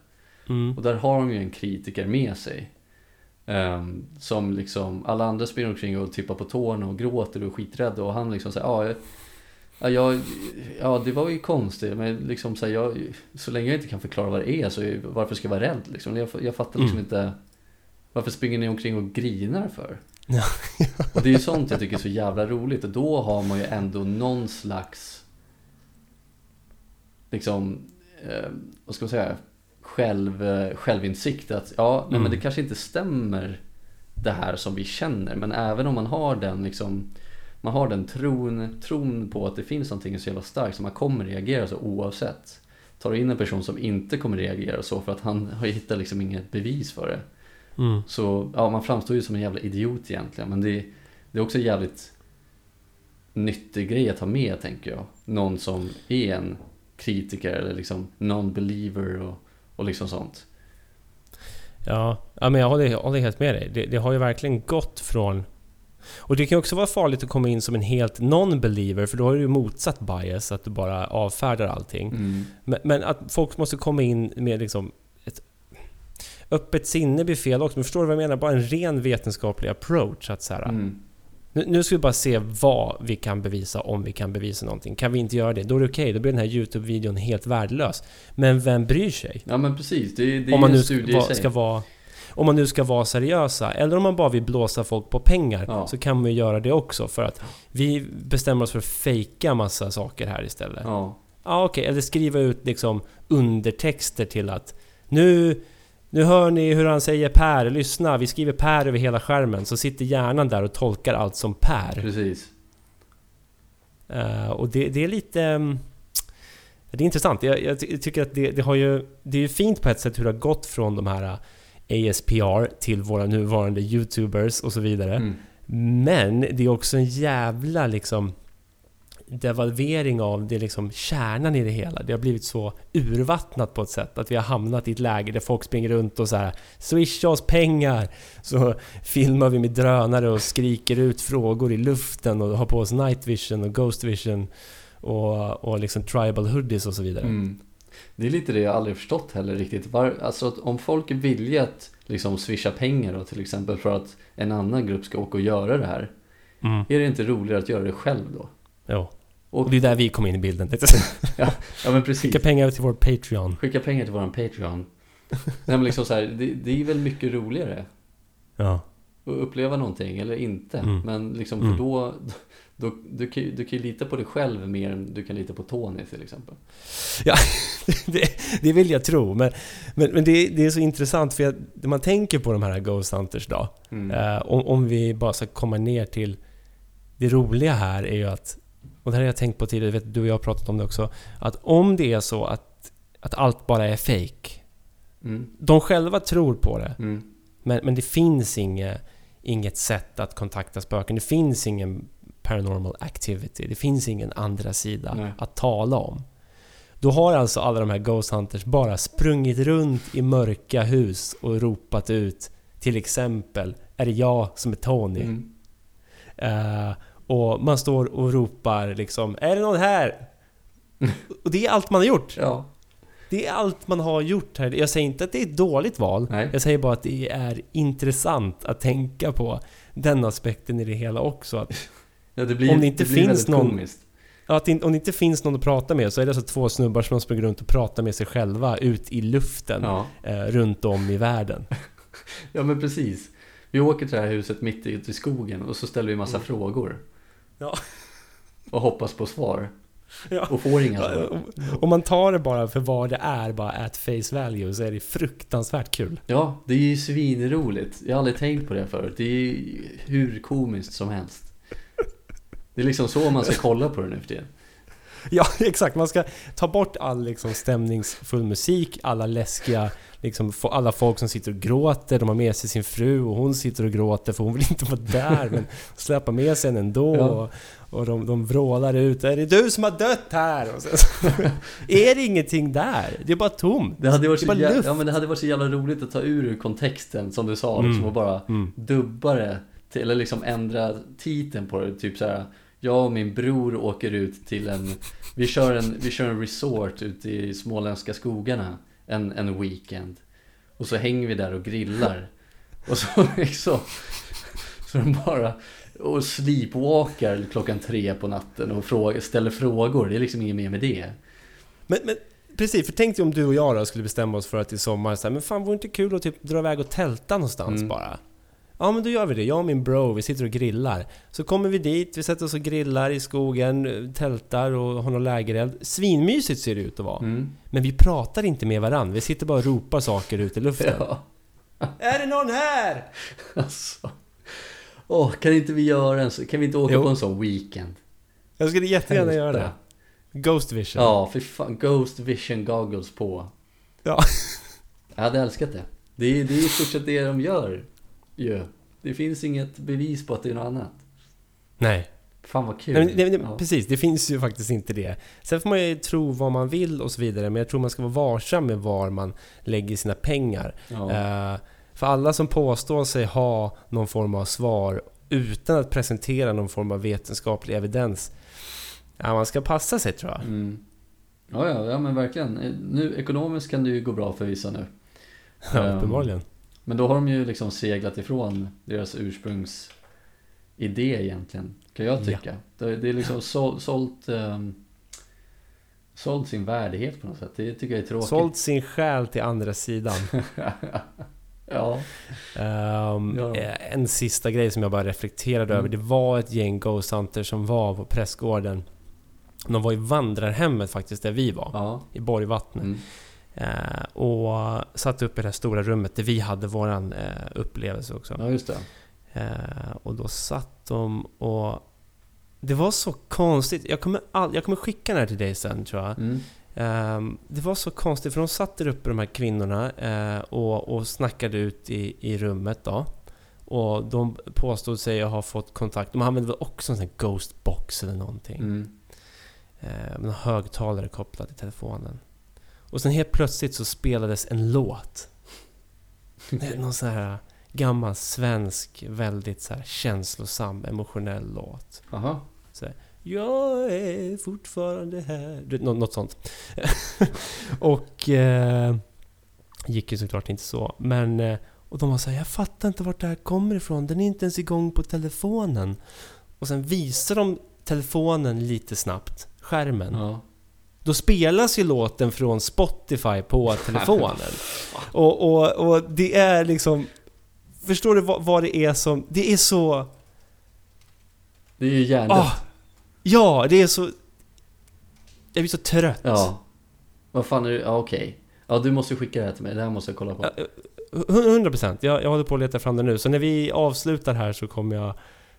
Mm. Och där har de ju en kritiker med sig Ehm, Som liksom Alla andra springer omkring och tippar på tårna och gråter och är skiträdda och han liksom säger ja, jag- ja, jag, ja det var ju konstigt men liksom så, här, jag, så länge jag inte kan förklara vad det är så är- varför ska jag vara rädd liksom? Jag, jag fattar liksom Mm. inte Varför springer ni omkring och grinar för? Ja. Och det är ju sånt jag tycker är så jävla roligt och då har man ju ändå någon slags liksom, eh, vad ska man säga, själv, eh, självinsikt att ja, nej, Mm. men det kanske inte stämmer det här som vi känner men även om man har den liksom man har den tron, tron på att det finns någonting så jävla starkt som man kommer reagera så oavsett. Tar du in en person som inte kommer reagera så för att han har hittat liksom inget bevis för det. Mm. Så ja, man framstår ju som en jävla idiot egentligen. Men det, det är också en jävligt nyttig grej att ha med tänker jag. Någon som är en kritiker eller liksom non-believer och, och liksom sånt. Ja, ja men jag håller, jag håller helt med dig. Det, det har ju verkligen gått från... Och det kan ju också vara farligt att komma in som en helt non-believer för då har du ju motsatt bias, att du bara avfärdar allting. Mm. Men, men att folk måste komma in med liksom ett öppet sinne blir fel också. Men förstår du vad jag menar? Bara en ren vetenskaplig approach. Att så här, Mm. Nu, nu ska vi bara se vad vi kan bevisa om vi kan bevisa någonting. Kan vi inte göra det, då är det okej. Då blir den här YouTube-videon helt värdelös. Men vem bryr sig? Ja men precis, det, det är om man ju nu en ska, studie i sig. ska vara... Om man nu ska vara seriösa, eller om man bara vill blåsa folk på pengar, Ja. så kan man ju göra det också. För att vi bestämmer oss för att fejka massa saker här istället. Ja, Ja, okej. Eller skriva ut liksom undertexter till att nu, nu hör ni hur han säger Per, lyssna, vi skriver Per över hela skärmen. Så sitter hjärnan där och tolkar allt som Per. precis. Eh, och det, det är lite... mm, Det är intressant. Jag, jag ty- tycker att det, det har ju... Det är ju fint på ett sätt hur det har gått från de här eh, ASPR till våra nuvarande YouTubers och så vidare. Mm. Men det är också en jävla liksom devalvering av det liksom kärnan i det hela. Det har blivit så urvattnat på ett sätt att vi har hamnat i ett läge där folk springer runt och så här Swisha oss pengar! Så filmar vi med drönare och skriker ut frågor i luften och har på oss night vision och ghost vision och, och liksom tribal hoodies och så vidare. Mm. Det är lite det jag aldrig förstått heller riktigt. Var, alltså om folk är villiga att liksom swisha pengar då, till exempel för att en annan grupp ska åka och göra det här. Mm. Är det inte roligare att göra det själv då? Jo. Och, det är där vi kom in i bilden. ja men precis. Skicka pengar till vår Patreon. Skicka pengar till våran Patreon. Nej men liksom så här, det, det är väl mycket roligare Ja. att uppleva någonting eller inte. Mm. Men liksom Mm. för då, då du, kan, du kan ju lita på dig själv mer än du kan lita på Tony till exempel. det, det vill jag tro, men, men, men det, det är så intressant för när man tänker på de här Ghost Hunters då. Mm. Eh, om, om vi bara ska komma ner till det roliga här är ju att, och det här har jag tänkt på tidigare, vet, du och jag har pratat om det också, att om det är så att, att allt bara är fake. Mm. De själva tror på det, Mm. men, men det finns inget, inget sätt att kontakta spöken. Det finns ingen Paranormal Activity. Det finns ingen andra sida Nej. att tala om. Då har alltså alla de här Ghost Hunters bara sprungit runt i mörka hus och ropat ut till exempel Är det jag som är Tony? Mm. Eh, och man står och ropar liksom Är det någon här? och det är allt man har gjort. Ja. Det är allt man har gjort här. Jag säger inte att det är ett dåligt val. Nej. Jag säger bara att det är intressant att tänka på den aspekten i det hela också. Att, ja det blir, Om det inte blir finns någon- Komiskt. att det, om det inte finns någon att prata med så är det alltså två snubbar som springer runt och pratar med sig själva ut i luften Ja. eh, runt om i världen. ja, men precis. Vi åker till det här huset mitt ute i skogen och så ställer vi massa Mm. frågor. Ja. Och hoppas på svar. Ja. Och får inga svar. Om- man tar det bara för vad det är, bara at face value, så är det fruktansvärt kul. Ja, det är ju svinroligt. Jag har aldrig tänkt på det förut. Det är ju hur komiskt som helst. Det är liksom så man ska kolla på det nu för tiden. Ja, exakt. Man ska ta bort all liksom, stämningsfull musik, alla läskiga, liksom, alla folk som sitter och gråter. De har med sig sin fru och hon sitter och gråter för hon vill inte vara där, men släpar med sig en ändå. Ja. Och, och de, de vrålar ut Är det du som har dött här? Så, är det ingenting där? Det är bara tomt. Det hade, varit Det så är bara jä- luft. ja, men det hade varit så jävla roligt att ta ur ur kontexten som du sa. Mm. Liksom, och bara Mm. dubba det. Till, eller liksom ändra titeln på det. Typ så här. Jag och min bror åker ut till en... Vi kör en, vi kör en resort ute i småländska skogarna. En, en weekend. Och så hänger vi där och grillar. Och så liksom... Så de bara... Och sleepwalkar klockan tre på natten och fråga, ställer frågor. Det är liksom inget mer med det. Men, men precis, för tänk dig om du och jag då skulle bestämma oss för att i sommar så här, men fan vore det inte kul att typ dra iväg och tälta någonstans Mm. bara? Ja men då gör vi det, jag och min bro, vi sitter och grillar. Så kommer vi dit, vi sätter oss och grillar i skogen, tältar och har någon lägereld. Svinmysigt ser det ut att vara. Mm. Men vi pratar inte med varandra, vi sitter bara och ropar saker ut i luften. Ja. Är det någon här? Alltså. Åh, kan inte vi göra en Kan vi inte åka Jo. på en sån weekend? Jag skulle jättegärna Helvete. göra det. Ghost vision. Ja, för fan. Ghost vision goggles på. Ja. Jag hade älskat det. Det är, det är i stort sett det de gör. Ju. Det finns inget bevis på att det är något annat. Nej. Fan vad kul. Nej, nej, men, ja. Precis, det finns ju faktiskt inte det. Sen får man ju tro vad man vill och så vidare, men jag tror man ska vara varsam med var man lägger sina pengar. Ja. Eh, för alla som påstår sig ha någon form av svar utan att presentera någon form av vetenskaplig evidens, ja, man ska passa sig tror jag. Mm. Ja, ja, ja, men verkligen. Eh, Nu, ekonomiskt kan det ju gå bra för vissa nu. Ja, uppenbarligen. Men då har de ju liksom seglat ifrån deras ursprungsidé egentligen, kan jag tycka. Det, det är liksom sålt, sålt, ehm, sålt sin värdighet på något sätt. Det tycker jag är tråkigt. Sålt sin själ till andra sidan. ja. Ehm, Ja. eh, En sista grej som jag bara reflekterade Mm. över. Det var ett gäng Ghost Hunters som var på prästgården. De var i vandrarhemmet faktiskt, där vi var. Ja. I Borgvattnet. Mm. Eh, och satt upp i det här stora rummet där vi hade våran eh, upplevelse också. ja, just det. Eh, och då satt de och... Det var så konstigt. Jag kommer, all, jag kommer skicka den här till dig sen tror jag. Mm. Ehm, det var så konstigt för de satt där uppe de här kvinnorna eh, och, och snackade ut i, i rummet då. Och de påstod sig ha fått kontakt. De använde väl också en sån här ghost box eller någonting. Mm. Eh, högtalare kopplad till telefonen. Och sen helt plötsligt så spelades en låt. Någon sån här gammal svensk, väldigt så här känslosam, emotionell låt. Aha. Jag är fortfarande här. Du nå- något sånt. och... Eh, gick ju såklart inte så. Men... Eh, och de var såhär, jag fattar inte vart det här kommer ifrån. Den är inte ens igång på telefonen. Och sen visar de telefonen lite snabbt. Skärmen. Ja. Då spelas ju låten från Spotify på telefonen. och, och, och det är liksom... Förstår du vad, vad det är som... Det är så... Det är ju hjärndött. Ah, ja, det är så... Jag blir så trött. Ja. Vad fan är det? Ja, okej. Ja, du måste skicka det här till mig. Det här måste jag kolla på. Ja, 100 procent. Jag, jag håller på att leta fram det nu. Så när vi avslutar här så kommer jag,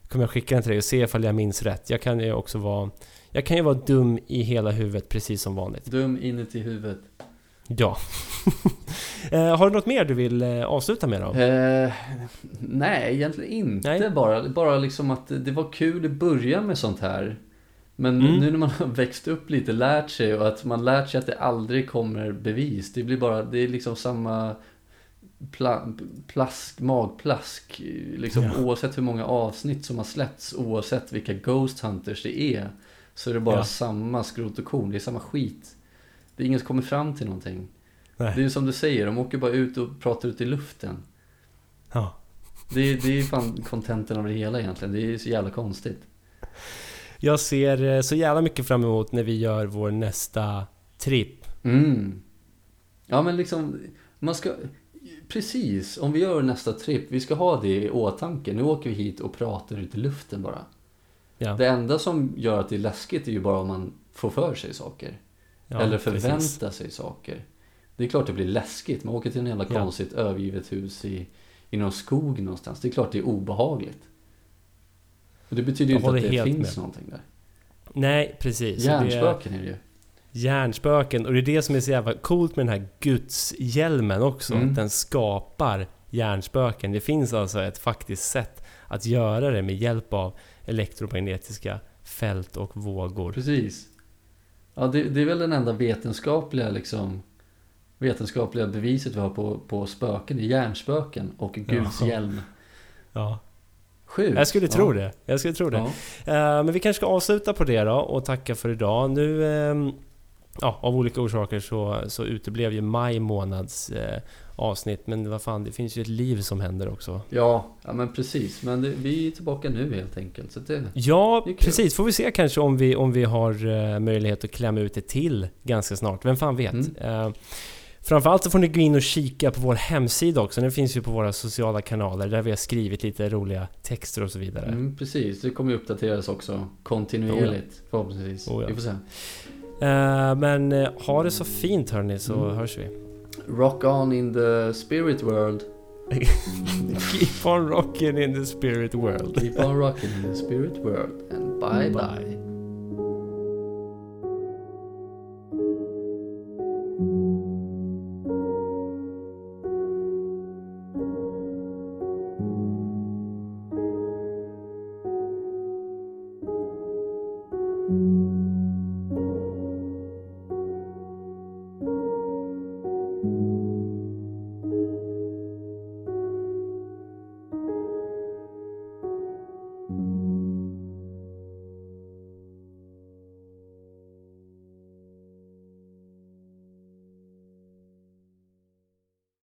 kommer jag skicka den till dig och se ifall jag minns rätt. Jag kan ju också vara... Jag kan ju vara dum i hela huvudet precis som vanligt. Dum inuti huvudet. Ja. Eh, har du något mer du vill eh, avsluta med då? Eh, nej, egentligen inte. Nej. Bara, bara liksom att det var kul i början med sånt här. Men Mm. nu när man har växt upp lite, lärt sig och att man lärt sig att det aldrig kommer bevis. Det blir bara, det är liksom samma pla, plask, magplask. Liksom, Ja. Oavsett hur många avsnitt som har släppts, oavsett vilka Ghost Hunters det är. Så är det bara Ja. samma skrot och korn, det är samma skit. Det är ingen som kommer fram till någonting. Nej. Det är ju som du säger, de åker bara ut och pratar ut i luften. Ja. Det är, det är fan kontenten av det hela egentligen. Det är så jävla konstigt. Jag ser eh, så jävla mycket fram emot när vi gör vår nästa tripp. Mm. Ja men liksom, man ska... Precis, om vi gör nästa tripp, vi ska ha det i åtanke. Nu åker vi hit och pratar ut i luften bara. Ja. Det enda som gör att det är läskigt är ju bara om man får för sig saker. Ja, eller precis. förväntar sig saker. Det är klart det blir läskigt. Man åker till en jävla Ja. konstigt övergivet hus i, i någon skog någonstans. Det är klart det är obehagligt. Och det betyder ju inte att det finns med. någonting där. Nej, precis. Det är Hjärnspöken är det ju. Hjärnspöken. Och det är det som är så jävla coolt med den här gudshjälmen också. Mm. Att den skapar hjärnspöken. Det finns alltså ett faktiskt sätt att göra det med hjälp av elektromagnetiska fält och vågor. Precis. Ja, det, det är väl den enda vetenskapliga liksom vetenskapliga beviset vi har på, på spöken, hjärnspöken och Guds Jaha. hjälm. Ja. Sjukt. Jag skulle tro ja. det. Jag skulle tro det. Ja. Eh, men vi kanske ska avsluta på det då och tacka för idag. Nu, ehm, ja, av olika orsaker så, så uteblev ju maj månads eh, avsnitt. Men vad fan, det finns ju ett liv som händer också. Ja, ja men precis. Men det, vi är tillbaka nu helt enkelt. Så det, Ja, Det precis. Får vi se kanske om vi, om vi har eh, möjlighet att klämma ut det till ganska snart. Vem fan vet? Mm. Eh, framförallt så får ni gå in och kika på vår hemsida också. Den finns ju på våra sociala kanaler där vi har skrivit lite roliga texter och så vidare. mm, precis, det kommer ju uppdateras också kontinuerligt förhoppningsvis. Oh ja. Vi får se. Eh, men eh, ha det så fint hörni så Mm. hörs vi. Rock on in the spirit world. Keep on rocking in the spirit world. Keep on rocking in the spirit world. And bye bye.